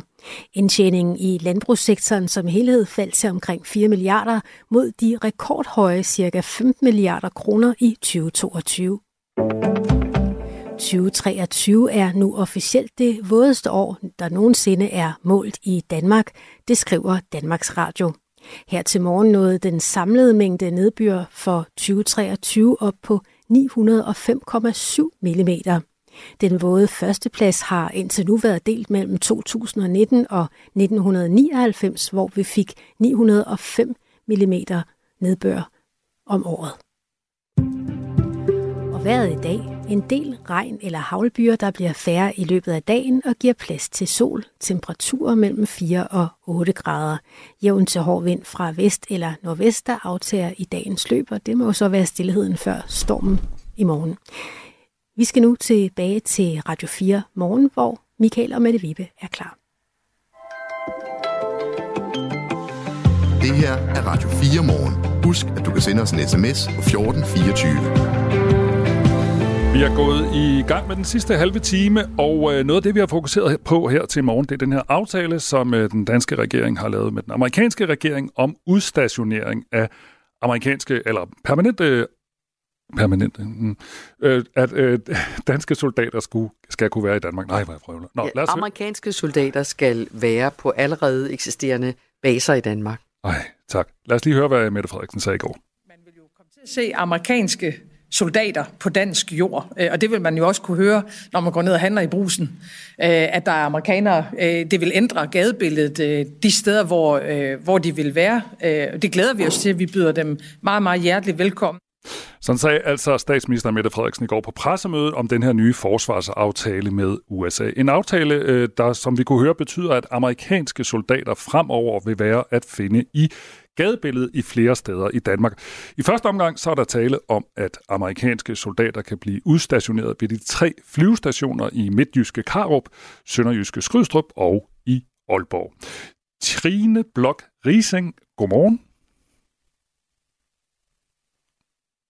Indtjeningen i landbrugssektoren som helhed faldt til omkring 4 milliarder mod de rekordhøje ca. 15 milliarder kroner i 2022. 2023 er nu officielt det vådeste år, der nogensinde er målt i Danmark, det skriver Danmarks Radio. Her til morgen nåede den samlede mængde nedbør for 2023 op på 905,7 mm. Den våde førsteplads har indtil nu været delt mellem 2019 og 1999, hvor vi fik 905 mm nedbør om året. Og vejret i dag. En del regn eller havlbyer, der bliver færre i løbet af dagen og giver plads til sol. Temperaturer mellem 4 og 8 grader. Jævn til hård vind fra vest eller nordvest, der aftager i dagens løb, og det må så være stillheden før stormen i morgen. Vi skal nu tilbage til Radio 4 morgen, hvor Michael og Mette Vibe er klar. Det her er Radio 4 morgen. Husk, at du kan sende os en sms på 1424. Vi er gået i gang med den sidste halve time, og øh, noget af det, vi har fokuseret på her til morgen, det er den her aftale, som øh, den danske regering har lavet med den amerikanske regering om udstationering af amerikanske eller permanente permanente, mm, øh, at øh, danske soldater skulle, skal kunne være i Danmark. Nej, hvor jeg Nå, lad os Amerikanske soldater skal være på allerede eksisterende baser i Danmark. Nej, tak. Lad os lige høre, hvad Mette Frederiksen sagde i går. Man vil jo komme til at se amerikanske soldater på dansk jord. Øh, og det vil man jo også kunne høre, når man går ned og handler i brusen, øh, at der er amerikanere. Øh, det vil ændre gadebilledet de steder, hvor, hvor de vil være. Det glæder vi os til. at Vi byder dem meget, meget hjerteligt velkommen. Sådan sagde altså statsminister Mette Frederiksen i går på pressemødet om den her nye forsvarsaftale med USA. En aftale, øh, der som vi kunne høre, betyder, at amerikanske soldater fremover vil være at finde i gadebilledet i flere steder i Danmark. I første omgang så er der tale om, at amerikanske soldater kan blive udstationeret ved de tre flyvestationer i Midtjyske Karup, Sønderjyske Skrydstrup og i Aalborg. Trine Blok Rising, godmorgen.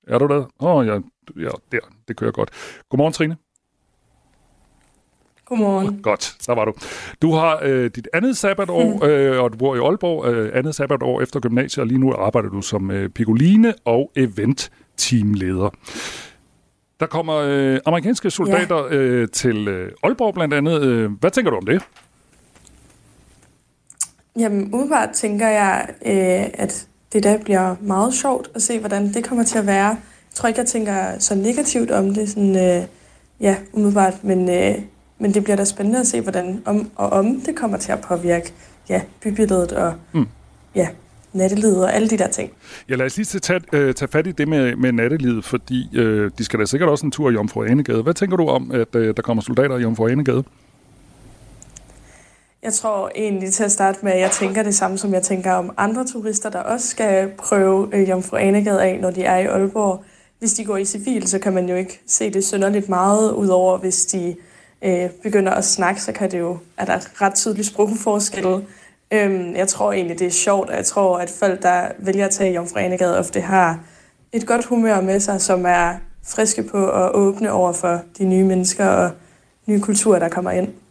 Er du der? Åh, oh, ja, ja, der, det kører godt. Godmorgen, Trine. Godmorgen. Godt, der var du. Du har øh, dit andet sabbatår, mm. øh, og du bor i Aalborg, øh, andet sabbatår efter gymnasiet, og lige nu arbejder du som øh, picoline og event-teamleder. Der kommer øh, amerikanske soldater ja. øh, til øh, Aalborg blandt andet. Øh, hvad tænker du om det? Jamen, umiddelbart tænker jeg, øh, at det der bliver meget sjovt at se, hvordan det kommer til at være. Jeg tror ikke, jeg tænker så negativt om det, sådan, øh, ja, umiddelbart, men øh, men det bliver da spændende at se, hvordan om, og om det kommer til at påvirke ja, bybilledet og mm. ja, nattelivet og alle de der ting. Ja, lad os lige tage, øh, tage fat i det med, med nattelivet, fordi øh, de skal da sikkert også en tur i Jomfru Anegade. Hvad tænker du om, at øh, der kommer soldater i Jomfru Anegade? Jeg tror egentlig til at starte med, at jeg tænker det samme, som jeg tænker om andre turister, der også skal prøve øh, Jomfru Anegade af, når de er i Aalborg. Hvis de går i civil, så kan man jo ikke se det synderligt meget, udover hvis de øh, begynder at snakke, så kan det jo, er der ret tydelig sprogforskel. Øhm, jeg tror egentlig, det er sjovt, og jeg tror, at folk, der vælger at tage Jomfru Anegade, ofte har et godt humør med sig, som er friske på at åbne over for de nye mennesker og nye kulturer, der kommer ind.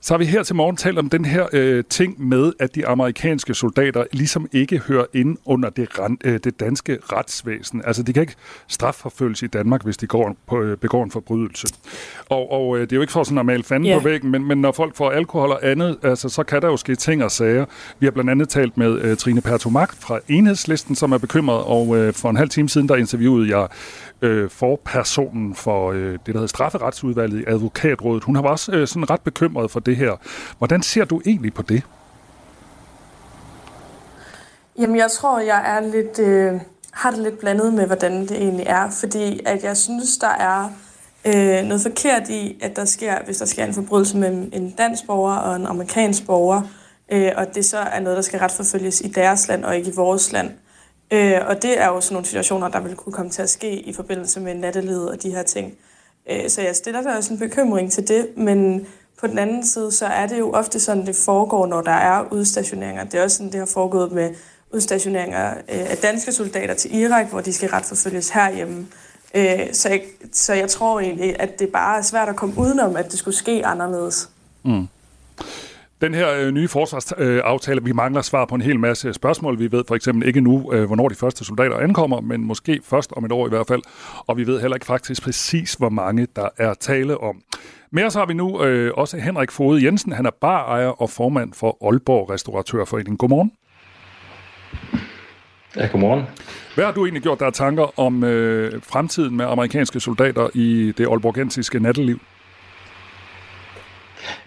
Så har vi her til morgen talt om den her øh, ting med, at de amerikanske soldater ligesom ikke hører ind under det, øh, det danske retsvæsen. Altså, de kan ikke strafforfølges i Danmark, hvis de går på, øh, begår en forbrydelse. Og, og øh, det er jo ikke for sådan at male fanden yeah. på væggen, men, men når folk får alkohol og andet, altså, så kan der jo ske ting og sager. Vi har blandt andet talt med øh, Trine Pertomak fra Enhedslisten, som er bekymret, og øh, for en halv time siden, der interviewede jeg øh, personen for øh, det, der hedder strafferetsudvalget i advokatrådet. Hun har også øh, sådan ret bekymret for det her. Hvordan ser du egentlig på det? Jamen, jeg tror, jeg er lidt, øh, har det lidt blandet med, hvordan det egentlig er. Fordi at jeg synes, der er øh, noget forkert i, at der sker, hvis der sker en forbrydelse mellem en dansk borger og en amerikansk borger, øh, og det så er noget, der skal retforfølges i deres land og ikke i vores land. Øh, Øh, og det er jo sådan nogle situationer, der vil kunne komme til at ske i forbindelse med nattelivet og de her ting. Øh, så jeg stiller der også en bekymring til det, men på den anden side, så er det jo ofte sådan, det foregår, når der er udstationeringer. Det er også sådan, det har foregået med udstationeringer øh, af danske soldater til Irak, hvor de skal retforfølges herhjemme. Øh, så, jeg, så jeg tror egentlig, at det bare er svært at komme udenom, at det skulle ske anderledes. Mm. Den her øh, nye forsvarsaftale, øh, vi mangler svar på en hel masse spørgsmål. Vi ved for eksempel ikke nu, øh, hvornår de første soldater ankommer, men måske først om et år i hvert fald. Og vi ved heller ikke faktisk præcis, hvor mange der er tale om. Med os har vi nu øh, også Henrik Fode Jensen. Han er barejer og formand for Aalborg Restauratørforening. Godmorgen. Ja, godmorgen. Hvad har du egentlig gjort der tanker om øh, fremtiden med amerikanske soldater i det aalborgensiske natteliv?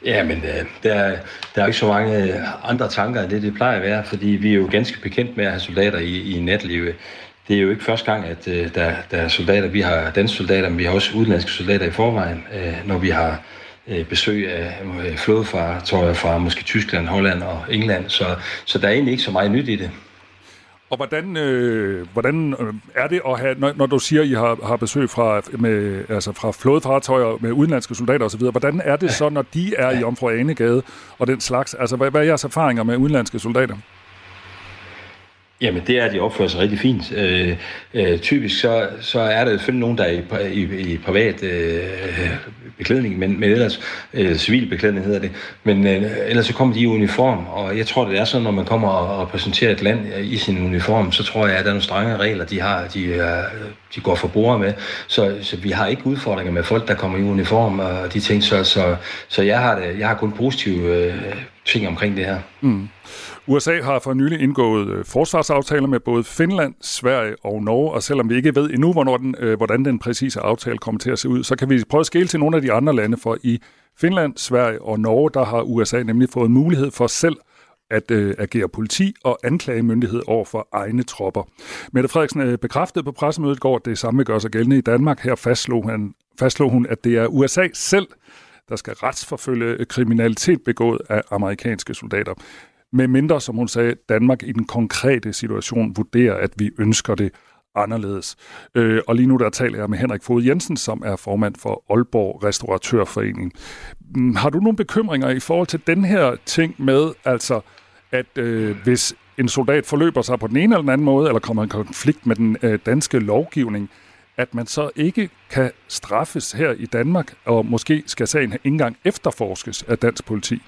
Ja, men øh, der, der er ikke så mange øh, andre tanker end det, det plejer at være, fordi vi er jo ganske bekendt med at have soldater i, i natlivet. Det er jo ikke første gang, at øh, der, der er soldater. Vi har danske soldater, men vi har også udenlandske soldater i forvejen, øh, når vi har øh, besøg af øh, flådefartøjer fra måske Tyskland, Holland og England. Så, så der er egentlig ikke så meget nyt i det. Og hvordan, øh, hvordan øh, er det at have, når, når du siger, at I har, har besøg fra, med, altså fra flådefartøjer med udenlandske soldater osv., hvordan er det så, når de er i Omfru Anegade og den slags? Altså, hvad, hvad er jeres erfaringer med udenlandske soldater? Jamen, det er, at de opfører sig rigtig fint. Øh, øh, typisk så, så er der selvfølgelig nogen, der er i, i, i privat øh, øh, beklædning, men, men ellers øh, civil beklædning hedder det. Men øh, ellers så kommer de i uniform, og jeg tror, det er sådan, når man kommer og, og præsenterer et land øh, i sin uniform, så tror jeg, at der er nogle strenge regler, de har, de, er, de går for bord med. Så, så vi har ikke udfordringer med folk, der kommer i uniform og de ting. Så, så, så jeg, har det, jeg har kun positive øh, ting omkring det her. Mm. USA har for nylig indgået øh, forsvarsaftaler med både Finland, Sverige og Norge, og selvom vi ikke ved endnu, hvornår den, øh, hvordan den præcise aftale kommer til at se ud, så kan vi prøve at skille til nogle af de andre lande, for i Finland, Sverige og Norge, der har USA nemlig fået mulighed for selv at øh, agere politi og anklagemyndighed over for egne tropper. Mette Frederiksen øh, bekræftede på pressemødet i går, at det samme gør sig gældende i Danmark. Her fastslog, han, fastslog hun, at det er USA selv, der skal retsforfølge øh, kriminalitet begået af amerikanske soldater. Med mindre, som hun sagde, Danmark i den konkrete situation vurderer, at vi ønsker det anderledes. Øh, og lige nu der taler jeg med Henrik Fod Jensen, som er formand for Aalborg Restauratørforening. Mm, har du nogle bekymringer i forhold til den her ting med, altså at øh, hvis en soldat forløber sig på den ene eller den anden måde, eller kommer i konflikt med den øh, danske lovgivning, at man så ikke kan straffes her i Danmark, og måske skal sagen ikke engang efterforskes af dansk politi?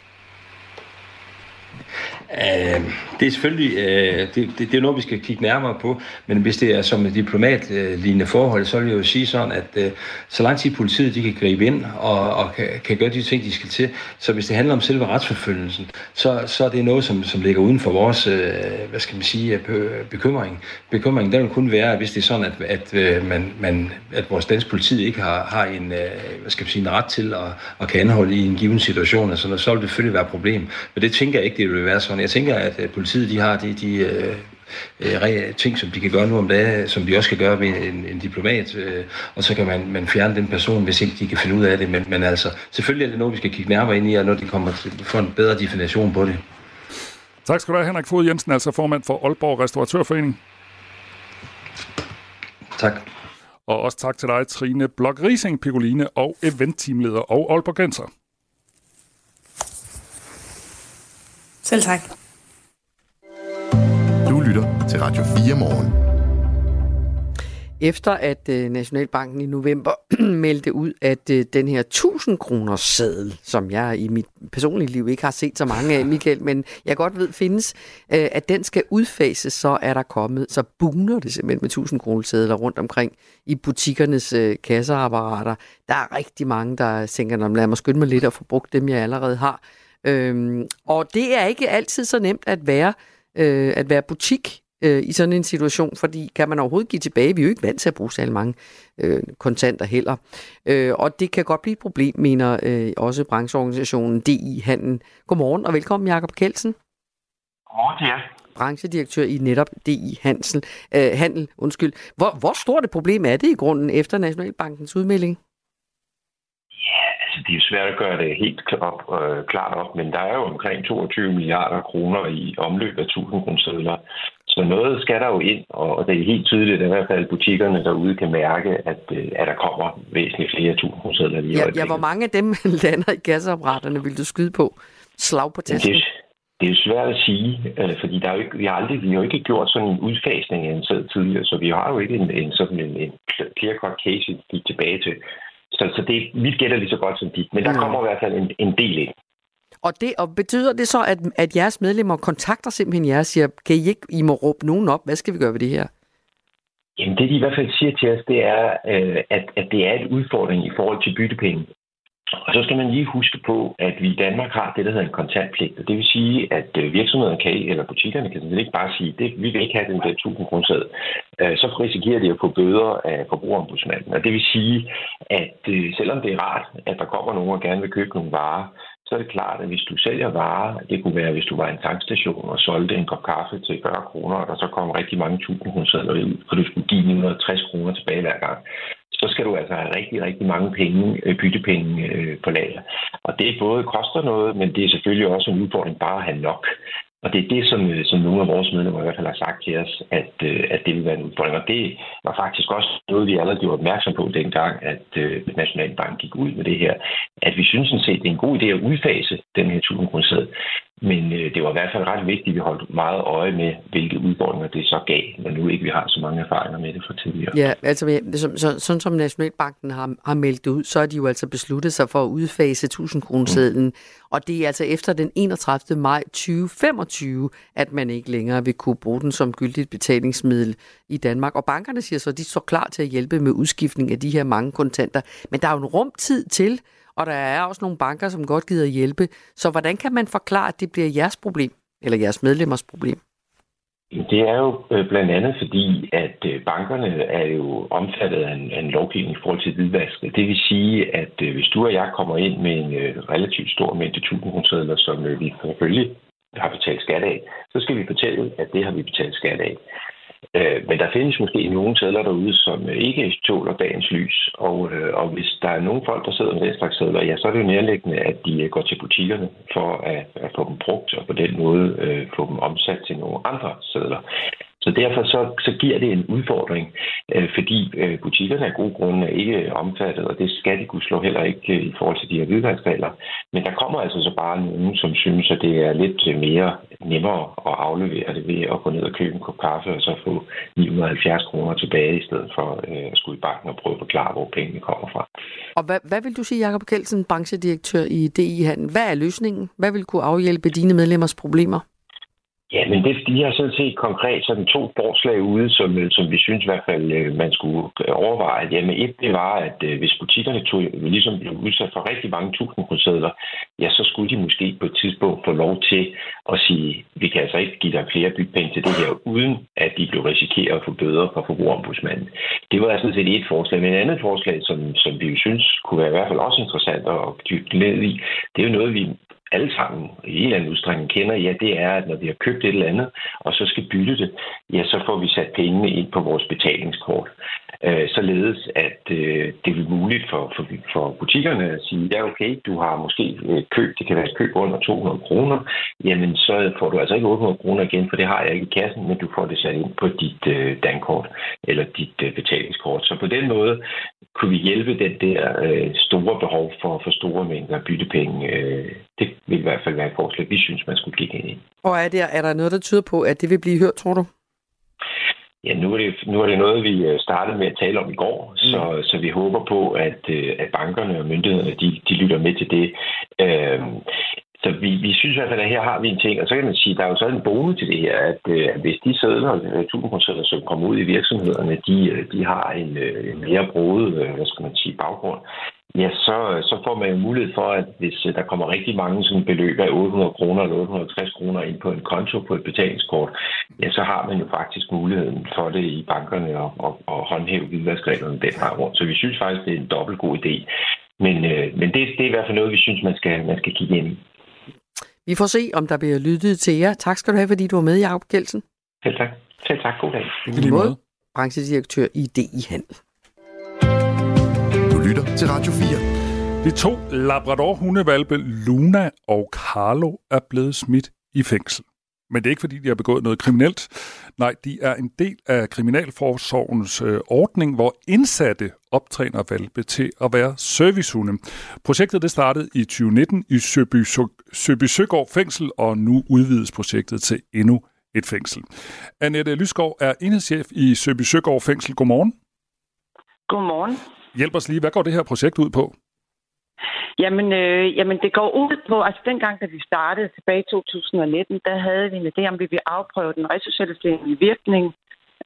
Uh, det er selvfølgelig uh, det, det, det er noget, vi skal kigge nærmere på, men hvis det er som et diplomatlignende forhold, så vil jeg jo sige sådan, at uh, så lang tid politiet de kan gribe ind og, og kan, kan gøre de ting, de skal til, så hvis det handler om selve retsforfølgelsen, så, så er det noget, som, som ligger uden for vores øh, hvad skal man sige, bekymring. Bekymringen der vil kun være, hvis det er sådan, at, at, man, man, at vores danske politi ikke har, har en, hvad skal man sige, en ret til at, at kan anholde i en given situation, altså, så vil det selvfølgelig være et problem. Men det tænker jeg ikke, det vil være sådan. Jeg tænker, at politiet de har de, de øh, øh, ting, som de kan gøre nu om dagen, som de også kan gøre ved en, en diplomat, øh, og så kan man, man fjerne den person, hvis ikke de kan finde ud af det. Men, men altså, selvfølgelig er det noget, vi skal kigge nærmere ind i, og når de kommer til at få en bedre definition på det. Tak skal du have, Henrik Fod Jensen, altså formand for Aalborg Restauratørforening. Tak. Og også tak til dig, Trine Blok Rising, Picoline og eventteamleder og Aalborg Selv tak. Du lytter til Radio 4 morgen. Efter at øh, Nationalbanken i november meldte ud, at øh, den her 1000 kroner seddel, som jeg i mit personlige liv ikke har set så mange af, Michael, men jeg godt ved findes, øh, at den skal udfases, så er der kommet, så buner det simpelthen med 1000 kroner sedler rundt omkring i butikkernes kasseapparater. Der er rigtig mange, der tænker, lad mig skynde mig lidt og få brugt dem, jeg allerede har. Øhm, og det er ikke altid så nemt at være, øh, at være butik øh, i sådan en situation, fordi kan man overhovedet give tilbage? Vi er jo ikke vant til at bruge så mange øh, kontanter heller. Øh, og det kan godt blive et problem, mener øh, også brancheorganisationen DI Handel. Godmorgen og velkommen, Jakob Kelsen. Godmorgen ja. branchedirektør i netop DI Hansel, øh, Handel. Undskyld. Hvor, hvor stort et problem er det i grunden efter Nationalbankens udmelding? Altså, det er svært at gøre det helt op, øh, klart op, men der er jo omkring 22 milliarder kroner i omløb af 1000 kroner Så noget skal der jo ind, og det er helt tydeligt, at i hvert fald butikkerne derude kan mærke, at, øh, at der kommer væsentligt flere 1000 kroner lige ja, ja, hvor mange af dem lander i gasseapparaterne vil du skyde på? Slag på testen? Det, det er svært at sige, øh, fordi der er jo ikke, vi, har aldrig, vi har jo ikke gjort sådan en udfasning af en tidligere, så vi har jo ikke en, en sådan en, en clear-cut case, vi tilbage til. Så, så det, vi gætter lige så godt som dit, men der kommer i hvert fald en, en del ind. Og, det, og betyder det så, at, at jeres medlemmer kontakter simpelthen jer og siger, kan I ikke, I må råbe nogen op, hvad skal vi gøre ved det her? Jamen det, de i hvert fald siger til os, det er, øh, at, at det er en udfordring i forhold til byttepenge. Og så skal man lige huske på, at vi i Danmark har det, der hedder en kontantpligt. Og det vil sige, at øh, virksomhederne kan, eller butikkerne kan ikke bare sige, at vi vil ikke have den der 1000 kroner øh, Så risikerer de at få bøder af forbrugerombudsmanden. Og det vil sige, at øh, selvom det er rart, at der kommer nogen og gerne vil købe nogle varer, så er det klart, at hvis du sælger varer, det kunne være, hvis du var en tankstation og solgte en kop kaffe til 40 kroner, og der så kom rigtig mange tusind kroner ud, for du skulle give 960 kroner tilbage hver gang, så skal du altså have rigtig, rigtig mange penge, øh, byttepenge øh, på lager. Og det både koster noget, men det er selvfølgelig også en udfordring bare at have nok. Og det er det, som, øh, som nogle af vores medlemmer i hvert fald har sagt til os, at, øh, at det vil være en udfordring. Og det var faktisk også noget, vi allerede gjorde opmærksom på dengang, at uh, Nationalbank gik ud med det her. At vi synes sådan set, det er en god idé at udfase den her 1000 men øh, det var i hvert fald ret vigtigt, at vi holdt meget øje med, hvilke udfordringer det så gav, når nu ikke vi har så mange erfaringer med det fra tidligere. Ja, altså så, så, sådan som Nationalbanken har, har meldt ud, så har de jo altså besluttet sig for at udfase 1000 kronesedlen, mm. og det er altså efter den 31. maj 2025, at man ikke længere vil kunne bruge den som gyldigt betalingsmiddel i Danmark. Og bankerne siger så, at de står klar til at hjælpe med udskiftning af de her mange kontanter, men der er jo en rumtid til, og der er også nogle banker, som godt gider hjælpe. Så hvordan kan man forklare, at det bliver jeres problem, eller jeres medlemmers problem? Det er jo øh, blandt andet fordi, at øh, bankerne er jo omfattet af en, af en lovgivning i forhold til hvidvask. Det vil sige, at øh, hvis du og jeg kommer ind med en relativt stor mængde 1000 som vi selvfølgelig har betalt skat af, så skal vi fortælle, at det har vi betalt skat af. Øh, men der findes måske nogle sædler derude, som ikke tåler dagens lys. Og, øh, og hvis der er nogle folk, der sidder med den slags sædler, ja, så er det jo nærliggende, at de øh, går til butikkerne for at, at få dem brugt, og på den måde øh, få dem omsat til nogle andre sædler. Så derfor så, så giver det en udfordring, øh, fordi øh, butikkerne af gode grunde er ikke omfattet, og det skal de kunne slå heller ikke øh, i forhold til de her hvidvandsregler. Men der kommer altså så bare nogen, som synes, at det er lidt øh, mere nemmere at aflevere det ved at gå ned og købe en kop kaffe, og så få 970 kroner tilbage, i stedet for øh, at skulle i banken og prøve at forklare, hvor pengene kommer fra. Og hvad, hvad vil du sige, Jakob Kelsen, branchedirektør i DI-handel? Hvad er løsningen? Hvad vil kunne afhjælpe dine medlemmers problemer? Ja, men det, de har sådan set konkret sådan to forslag ude, som, øh, som vi synes i hvert fald, øh, man skulle øh, overveje. Jamen et, det var, at hvis butikkerne tog, ligesom blev udsat for rigtig mange tusind kroner, ja, så skulle de måske på et tidspunkt få lov til at sige, vi kan altså ikke give dig flere bytpenge til det her, uden at de blev risikeret at få bøder fra forbrugerombudsmanden. Det var sådan set et forslag. Men et andet forslag, som, som vi jo synes kunne være i hvert fald også interessant at dykke ned i, det er jo noget, vi alle sammen i en eller anden udstrækning kender, ja, det er, at når vi har købt et eller andet, og så skal bytte det, ja, så får vi sat pengene ind på vores betalingskort. Øh, således at øh, det er muligt for, for, for butikkerne at sige, ja okay, du har måske øh, købt, det kan være et køb under 200 kroner, jamen så får du altså ikke 800 kroner igen, for det har jeg ikke i kassen, men du får det sat ind på dit øh, dankort eller dit øh, betalingskort. Så på den måde kunne vi hjælpe den der øh, store behov for, for store mængder byttepenge. Øh, det vil i hvert fald være et forslag, vi synes, man skulle kigge ind i. Og er der, er der noget, der tyder på, at det vil blive hørt, tror du? Ja, nu er, det, nu er det noget, vi øh, startede med at tale om i går, mm. så, så vi håber på, at, øh, at bankerne og myndighederne de, de lytter med til det. Øhm, så vi, vi synes i hvert fald, at her har vi en ting, og så kan man sige, at der er jo så en bonus til det her, at, øh, hvis de sædler, øh, 1000 som kommer ud i virksomhederne, de, øh, de har en, øh, en mere broet, hvad skal man sige, baggrund, ja, så, så får man jo mulighed for, at hvis der kommer rigtig mange sådan beløb af 800 kroner eller 850 kroner ind på en konto på et betalingskort, ja, så har man jo faktisk muligheden for det i bankerne og, og, og håndhæve hvidvaskreglerne den vej rundt. Så vi synes faktisk, det er en dobbelt god idé. Men, øh, men det, det er i hvert fald noget, vi synes, man skal, man skal kigge ind i. Vi får se, om der bliver lyttet til jer. Tak skal du have, fordi du var med, Jacob Gelsen. Selv tak. Selv tak. God dag. I lige måde. Branchedirektør i DI Handel lytter til Radio 4. De to Labrador-hundevalpe Luna og Carlo er blevet smidt i fængsel. Men det er ikke, fordi de har begået noget kriminelt. Nej, de er en del af Kriminalforsorgens øh, ordning, hvor indsatte optræner valpe til at være servicehunde. Projektet det startede i 2019 i Søby, Søby Søgaard fængsel, og nu udvides projektet til endnu et fængsel. Annette Lysgaard er enhedschef i Søby Søgaard fængsel. Godmorgen. Godmorgen. Hjælp os lige, hvad går det her projekt ud på? Jamen, øh, jamen, det går ud på, altså dengang, da vi startede tilbage i 2019, der havde vi en idé om, vi ville afprøve den resocialiserende virkning.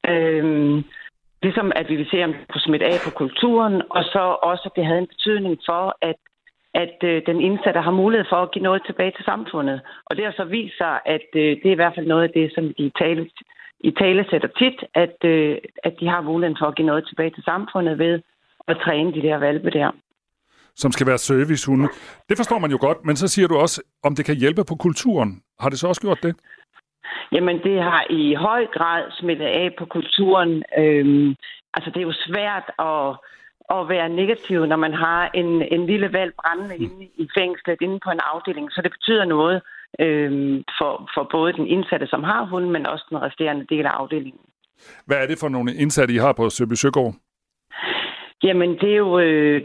Øh, ligesom at vi ville se, om det kunne smitte af på kulturen, og så også, at det havde en betydning for, at, at øh, den indsatte har mulighed for at give noget tilbage til samfundet. Og det har så vist sig, at øh, det er i hvert fald noget af det, som de tale, i tale sætter tit, at, øh, at de har muligheden for at give noget tilbage til samfundet ved at træne de der valpe der. Som skal være servicehunde. Det forstår man jo godt, men så siger du også, om det kan hjælpe på kulturen. Har det så også gjort det? Jamen, det har i høj grad smittet af på kulturen. Øhm, altså, det er jo svært at, at være negativ, når man har en, en lille valg brændende mm. inde i fængslet, inde på en afdeling. Så det betyder noget øhm, for, for både den indsatte, som har hunden, men også den resterende del af afdelingen. Hvad er det for nogle indsatte, I har på Søby Søgaard? Jamen, det er jo øh,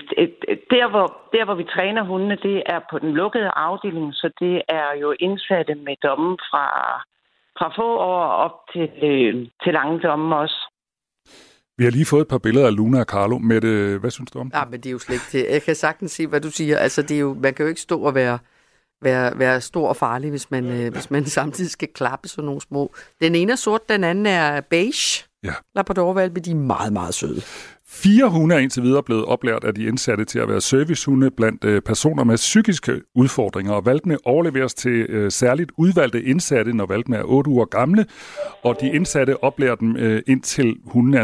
der, hvor, der, hvor vi træner hundene, det er på den lukkede afdeling, så det er jo indsatte med domme fra, fra få år op til, øh, til lange domme også. Vi har lige fået et par billeder af Luna og Carlo. Mette, hvad synes du om det? Ja, men det er jo slet ikke det. Jeg kan sagtens se, hvad du siger. Altså, det er jo, man kan jo ikke stå og være, være, være stor og farlig, hvis man, øh, hvis man samtidig skal klappe sådan nogle små. Den ene er sort, den anden er beige. Ja. Labradorvalpe, de er meget, meget søde. Fire hunde er indtil videre blevet oplært af de indsatte til at være servicehunde blandt øh, personer med psykiske udfordringer, og valgene overleveres til øh, særligt udvalgte indsatte, når valgene er 8 uger gamle, og de indsatte oplærer dem øh, indtil hunden er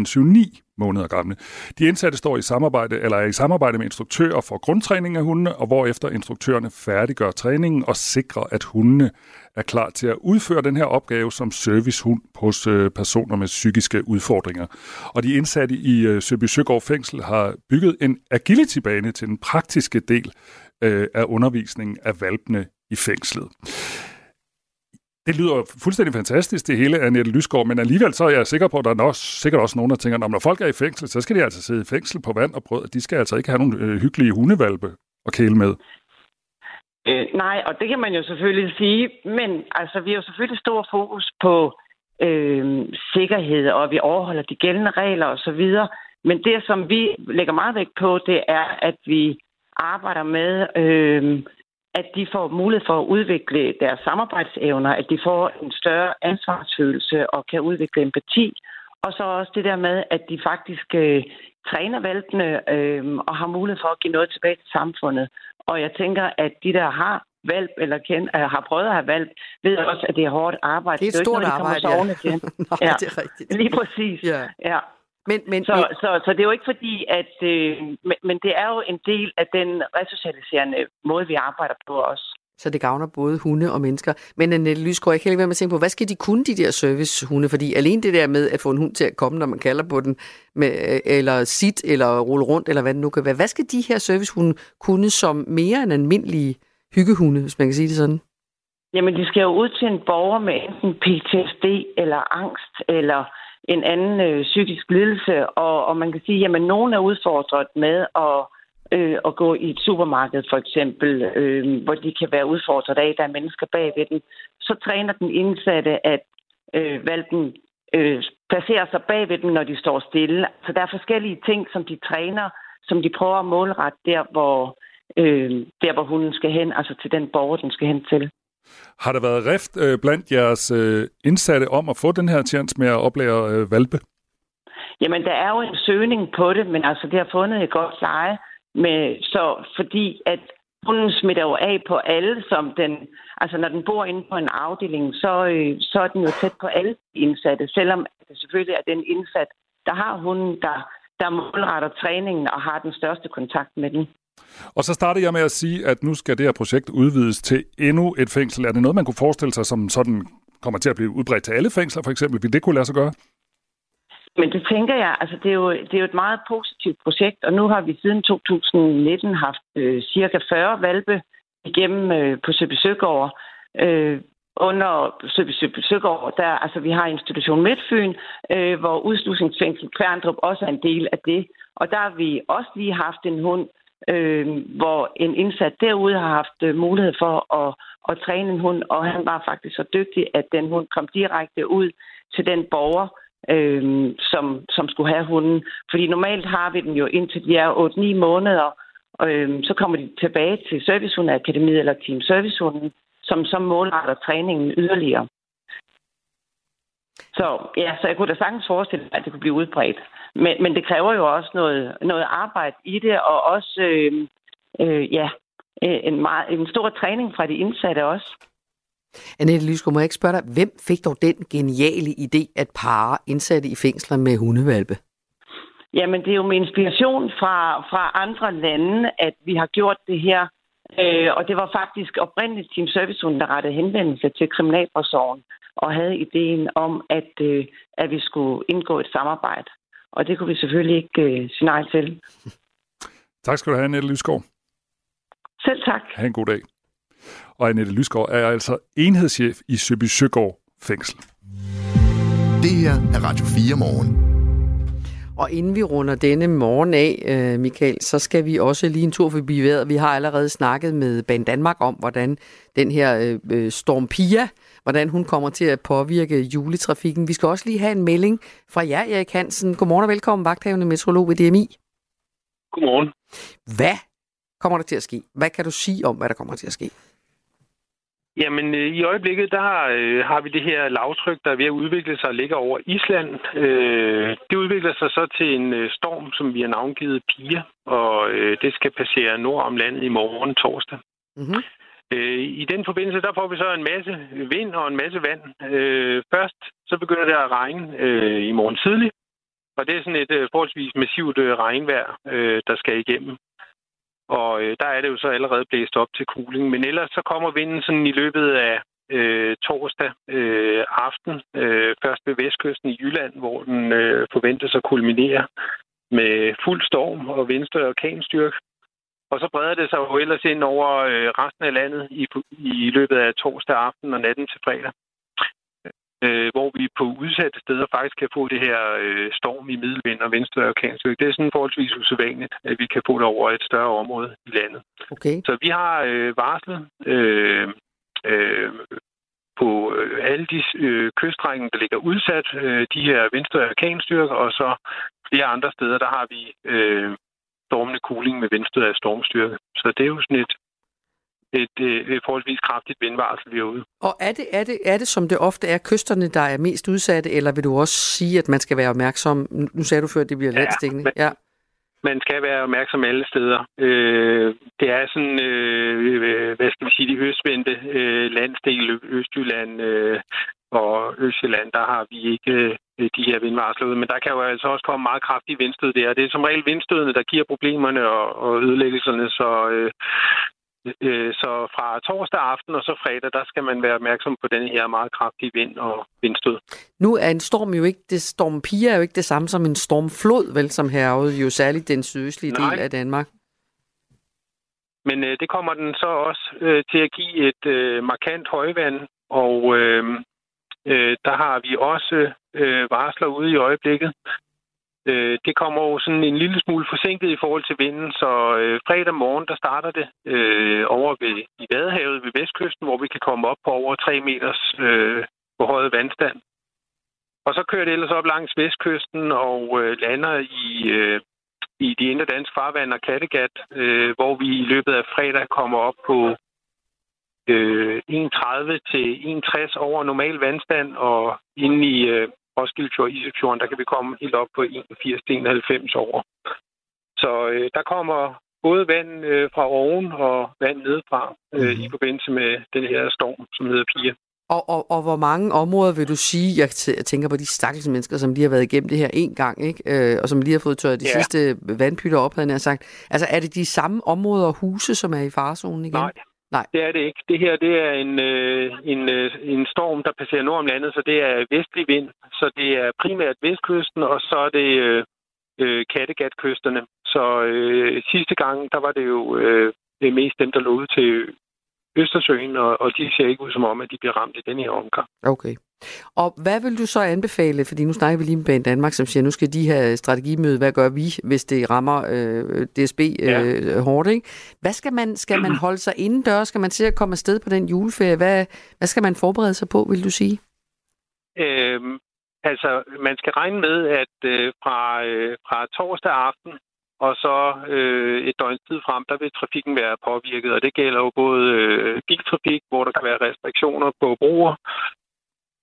7-9 måneder gamle. De indsatte står i samarbejde, eller er i samarbejde med instruktører for grundtræning af hundene, og hvorefter instruktørerne færdiggør træningen og sikrer, at hundene er klar til at udføre den her opgave som servicehund hos øh, personer med psykiske udfordringer. Og de indsatte i øh, Søby Søgaard Fængsel har bygget en agility-bane til den praktiske del øh, af undervisningen af valpene i fængslet. Det lyder fuldstændig fantastisk, det hele, Annette Lysgaard, men alligevel så er jeg sikker på, at der er også, sikkert også nogen, der tænker, at når folk er i fængsel, så skal de altså sidde i fængsel på vand og brød. De skal altså ikke have nogle øh, hyggelige hundevalpe at kæle med. Øh, nej, og det kan man jo selvfølgelig sige, men altså, vi har jo selvfølgelig stor fokus på øh, sikkerhed, og vi overholder de gældende regler osv., men det, som vi lægger meget vægt på, det er, at vi arbejder med, øh, at de får mulighed for at udvikle deres samarbejdsevner, at de får en større ansvarsfølelse og kan udvikle empati, og så også det der med, at de faktisk øh, træner valpene øh, og har mulighed for at give noget tilbage til samfundet. Og jeg tænker, at de, der har valp eller kend, øh, har prøvet at have valp, ved også, at det er hårdt arbejde. Det er et stort noget, arbejde, ja. Nej, ja. det er rigtigt. Lige præcis. Ja. ja. Men, men, så, men... Så, så det er jo ikke fordi, at... Øh, men, men det er jo en del af den resocialiserende måde, vi arbejder på også. Så det gavner både hunde og mennesker. Men Annette Lysgaard, jeg kan ikke være med at tænke på, hvad skal de kunne, de der servicehunde? Fordi alene det der med at få en hund til at komme, når man kalder på den, med, eller sit, eller rulle rundt, eller hvad det nu kan være. Hvad skal de her servicehunde kunne som mere end almindelige hyggehunde, hvis man kan sige det sådan? Jamen, de skal jo ud til en borger med enten PTSD, eller angst, eller en anden øh, psykisk lidelse, og, og man kan sige, at nogen er udfordret med at, øh, at gå i et supermarked for eksempel, øh, hvor de kan være udfordret af, at der er mennesker bagved den. Så træner den indsatte, at øh, valpen øh, placerer sig bagved dem, når de står stille. Så der er forskellige ting, som de træner, som de prøver at målrette der, hvor, øh, der, hvor hunden skal hen, altså til den borger, den skal hen til. Har der været rift øh, blandt jeres øh, indsatte om at få den her chance med at oplære øh, valpe? Jamen, der er jo en søgning på det, men altså, det har fundet et godt leje. Med, så fordi at hunden smitter jo af på alle, som den, altså når den bor inde på en afdeling, så, øh, så er den jo tæt på alle indsatte, selvom det selvfølgelig er den indsat, der har hunden, der, der målretter træningen og har den største kontakt med den. Og så startede jeg med at sige, at nu skal det her projekt udvides til endnu et fængsel. Er det noget, man kunne forestille sig, som sådan kommer til at blive udbredt til alle fængsler, for eksempel? Vil det kunne lade sig gøre? Men det tænker jeg, altså det er, jo, det er jo et meget positivt projekt, og nu har vi siden 2019 haft øh, cirka 40 valpe igennem øh, på Søby Søgaard. Øh, under Søby Søgaard, der, altså vi har institution Midtfyn, øh, hvor udslusningsfængsel Kværndrup også er en del af det. Og der har vi også lige haft en hund, øh, hvor en indsat derude har haft øh, mulighed for at, at træne en hund, og han var faktisk så dygtig, at den hund kom direkte ud til den borger, øh, som, som skulle have hunden. Fordi normalt har vi den jo indtil de er 8-9 måneder, øh, så kommer de tilbage til Servicehundeakademiet eller Team Servicehunden, som så målretter træningen yderligere. Så ja, så jeg kunne da sagtens forestille mig, at det kunne blive udbredt. Men, men det kræver jo også noget, noget arbejde i det, og også øh, øh, ja, en, meget, en stor træning fra de indsatte også. Annette Lysgaard, må jeg ikke spørge dig, hvem fik dog den geniale idé at pare indsatte i fængsler med hundevalpe? Jamen, det er jo med inspiration fra, fra andre lande, at vi har gjort det her. Øh, og det var faktisk oprindeligt Team Service der rettede henvendelse til Kriminalforsorgen og havde ideen om, at, øh, at vi skulle indgå et samarbejde. Og det kunne vi selvfølgelig ikke øh, sige nej til. Tak skal du have, Annette Lysgaard. Selv tak. Ha' en god dag. Og Annette Lysgaard er altså enhedschef i Søby Søgaard fængsel. Det her er Radio 4 morgen. Og inden vi runder denne morgen af, øh, Michael, så skal vi også lige en tur forbi vejret. Vi har allerede snakket med Ban Danmark om, hvordan den her øh, Storm Pia, hvordan hun kommer til at påvirke juletrafikken. Vi skal også lige have en melding fra jer, Erik Hansen. Godmorgen og velkommen, vagthavende meteorolog ved DMI. Godmorgen. Hvad kommer der til at ske? Hvad kan du sige om, hvad der kommer til at ske? Jamen, øh, i øjeblikket, der øh, har vi det her lavtryk, der er ved at udvikle sig og ligger over Island. Øh, det udvikler sig så til en øh, storm, som vi har navngivet Pia, og øh, det skal passere nord om landet i morgen torsdag. Mm-hmm. Øh, I den forbindelse, der får vi så en masse vind og en masse vand. Øh, først så begynder det at regne øh, i morgen tidlig, og det er sådan et øh, forholdsvis massivt øh, regnvejr, øh, der skal igennem. Og øh, der er det jo så allerede blæst op til kuling. Men ellers så kommer vinden sådan i løbet af øh, torsdag øh, aften, øh, først ved vestkysten i Jylland, hvor den øh, forventes at kulminere med fuld storm og venstre orkanstyrke. Og så breder det sig jo ellers ind over øh, resten af landet i, i løbet af torsdag aften og natten til fredag. Øh, hvor vi på udsatte steder faktisk kan få det her øh, storm i middelvind og venstre orkanstyrke. Det er sådan forholdsvis usædvanligt, at vi kan få det over et større område i landet. Okay. Så vi har øh, varslet øh, øh, på øh, alle de øh, kyststrækninger, der ligger udsat, øh, de her venstre orkanstyrker, og så flere andre steder, der har vi øh, stormende cooling med vindstød af stormstyrke. Så det er jo sådan et, et, et, et forholdsvis kraftigt vindvarsel, vi er ude. Og er det, er, det, er det, som det ofte er, kysterne, der er mest udsatte, eller vil du også sige, at man skal være opmærksom? Nu sagde du før, at det bliver ja, landstækkende. Men, ja. Man skal være opmærksom alle steder. Øh, det er sådan, øh, hvad skal vi sige, de høstvendte øh, landsdele, Østjylland øh, og Østjylland, der har vi ikke øh, de her vindvarsler. Men der kan jo altså også komme meget kraftige vindstød der. Det er som regel vindstødene, der giver problemerne og, og ødelæggelserne, så øh, Øh, så fra torsdag aften og så fredag, der skal man være opmærksom på den her meget kraftige vind og vindstød. Nu er en storm jo ikke, det storm Pia er jo ikke det samme som en stormflod, vel, som hervede jo særligt den sydøstlige Nej. del af Danmark. Men øh, det kommer den så også øh, til at give et øh, markant højvand, og øh, øh, der har vi også øh, varsler ude i øjeblikket. Øh, det kommer jo sådan en lille smule forsinket i forhold til vinden, så øh, fredag morgen, der starter det øh, over ved, i Vadehavet ved Vestkysten, hvor vi kan komme op på over 3 meters øh, forhøjet vandstand. Og så kører det ellers op langs Vestkysten og øh, lander i, øh, i de indre danske farvand og Kattegat, øh, hvor vi i løbet af fredag kommer op på øh, 1,30 til 1,60 over normal vandstand, og inde i øh, Roskilde Fjord, Isefjorden, der kan vi komme helt op på 81-91 over. Så øh, der kommer både vand øh, fra oven og vand nedefra øh, mm-hmm. i forbindelse med den her storm, som hedder Pia. Og, og, og hvor mange områder vil du sige, jeg, t- jeg tænker på de stakkels mennesker, som lige har været igennem det her en gang, ikke? Øh, og som lige har fået tørret de ja. sidste vandpytter op, havde jeg sagt. Altså er det de samme områder og huse, som er i farezonen igen? Nej, Nej. Det er det ikke. Det her det er en, øh, en, øh, en storm, der passerer nord om landet, så det er vestlig vind. Så det er primært vestkysten, og så er det øh, øh, Kattegat-kysterne. Så øh, sidste gang, der var det jo øh, det mest dem, der lå ud til Østersøen, og, og de ser ikke ud som om, at de bliver ramt i den her omgang. Okay. Og hvad vil du så anbefale, fordi nu snakker vi lige med Banen Danmark, som siger, nu skal de have strategimøde, hvad gør vi, hvis det rammer øh, DSB øh, ja. hårdt, ikke? Hvad skal man, skal man holde sig indendør? Skal man se at komme afsted på den juleferie? Hvad, hvad skal man forberede sig på, vil du sige? Øhm, altså, man skal regne med, at øh, fra, øh, fra torsdag aften og så øh, et døgns tid frem, der vil trafikken være påvirket, og det gælder jo både øh, biltrafik, hvor der kan være restriktioner på broer,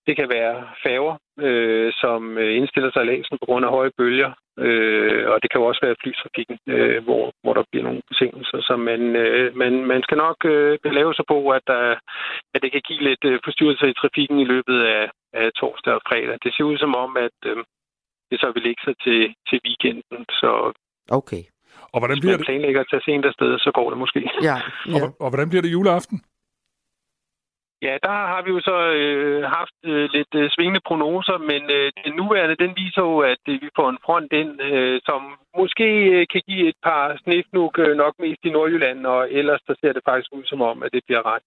det kan være færger, øh, som øh, indstiller sig længsen på grund af høje bølger, øh, og det kan jo også være flytrafikken, øh, hvor, hvor der bliver nogle forsinkelser. Så man, øh, man, man skal nok øh, lave sig på, at, der, at det kan give lidt øh, forstyrrelser i trafikken i løbet af, af torsdag og fredag. Det ser ud som om, at øh, det så vil lægge sig til, til weekenden, så Okay. Og hvordan bliver Hvis man planlægger at tage sent afsted, så går det måske. Ja, ja. Og, og hvordan bliver det juleaften? Ja, der har vi jo så øh, haft øh, lidt øh, svingende prognoser, men øh, den nuværende, den viser jo, at øh, vi får en front ind, øh, som måske øh, kan give et par snefnuk øh, nok mest i Nordjylland, og ellers så ser det faktisk ud som om, at det bliver ret.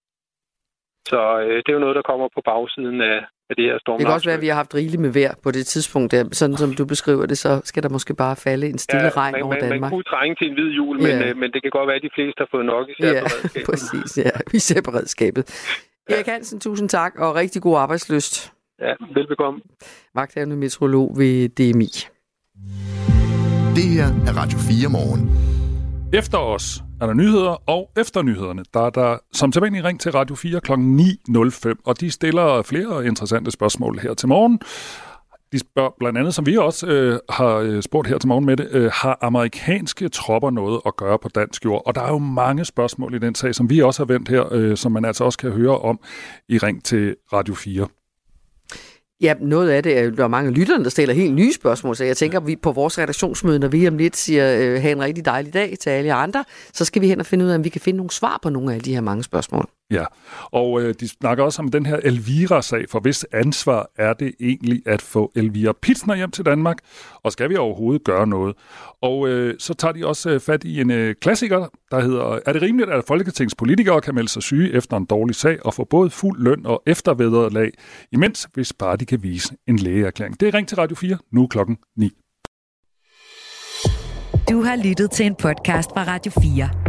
Så øh, det er jo noget, der kommer på bagsiden af, af det her storm. Det kan også være, at vi har haft rigeligt med vejr på det tidspunkt. Der. Sådan som du beskriver det, så skal der måske bare falde en stille ja, regn man, over man, Danmark. Man kunne trænge til en hvid jul, men, ja. øh, men det kan godt være, at de fleste har fået nok, især ja, beredskabet. præcis. Ja, især beredskabet. Ja. Erik Hansen, tusind tak, og rigtig god arbejdsløst. Ja, velbekomme. Vagthavende meteorolog ved DMI. Det her er Radio 4 morgen. Efter os er der nyheder, og efter nyhederne, der er der som tilbage ring til Radio 4 kl. 9.05, og de stiller flere interessante spørgsmål her til morgen. De spørger blandt andet, som vi også øh, har øh, spurgt her til morgen med det, øh, har amerikanske tropper noget at gøre på dansk jord? Og der er jo mange spørgsmål i den sag, som vi også har vendt her, øh, som man altså også kan høre om i Ring til Radio 4. Ja, noget af det er, der er mange lytterne, der stiller helt nye spørgsmål, så jeg tænker, at vi på vores redaktionsmøde, når vi om lidt siger, øh, have en rigtig dejlig dag til alle andre, så skal vi hen og finde ud af, om vi kan finde nogle svar på nogle af de her mange spørgsmål. Ja, og øh, de snakker også om den her Elvira-sag, for hvis ansvar er det egentlig at få Elvira Pitsner hjem til Danmark, og skal vi overhovedet gøre noget? Og øh, så tager de også øh, fat i en øh, klassiker, der hedder, er det rimeligt, at folketingspolitikere kan melde sig syge efter en dårlig sag og få både fuld løn og eftervederlag, imens hvis bare de kan vise en lægeerklæring? Det er Ring til Radio 4, nu klokken 9. Du har lyttet til en podcast fra Radio 4.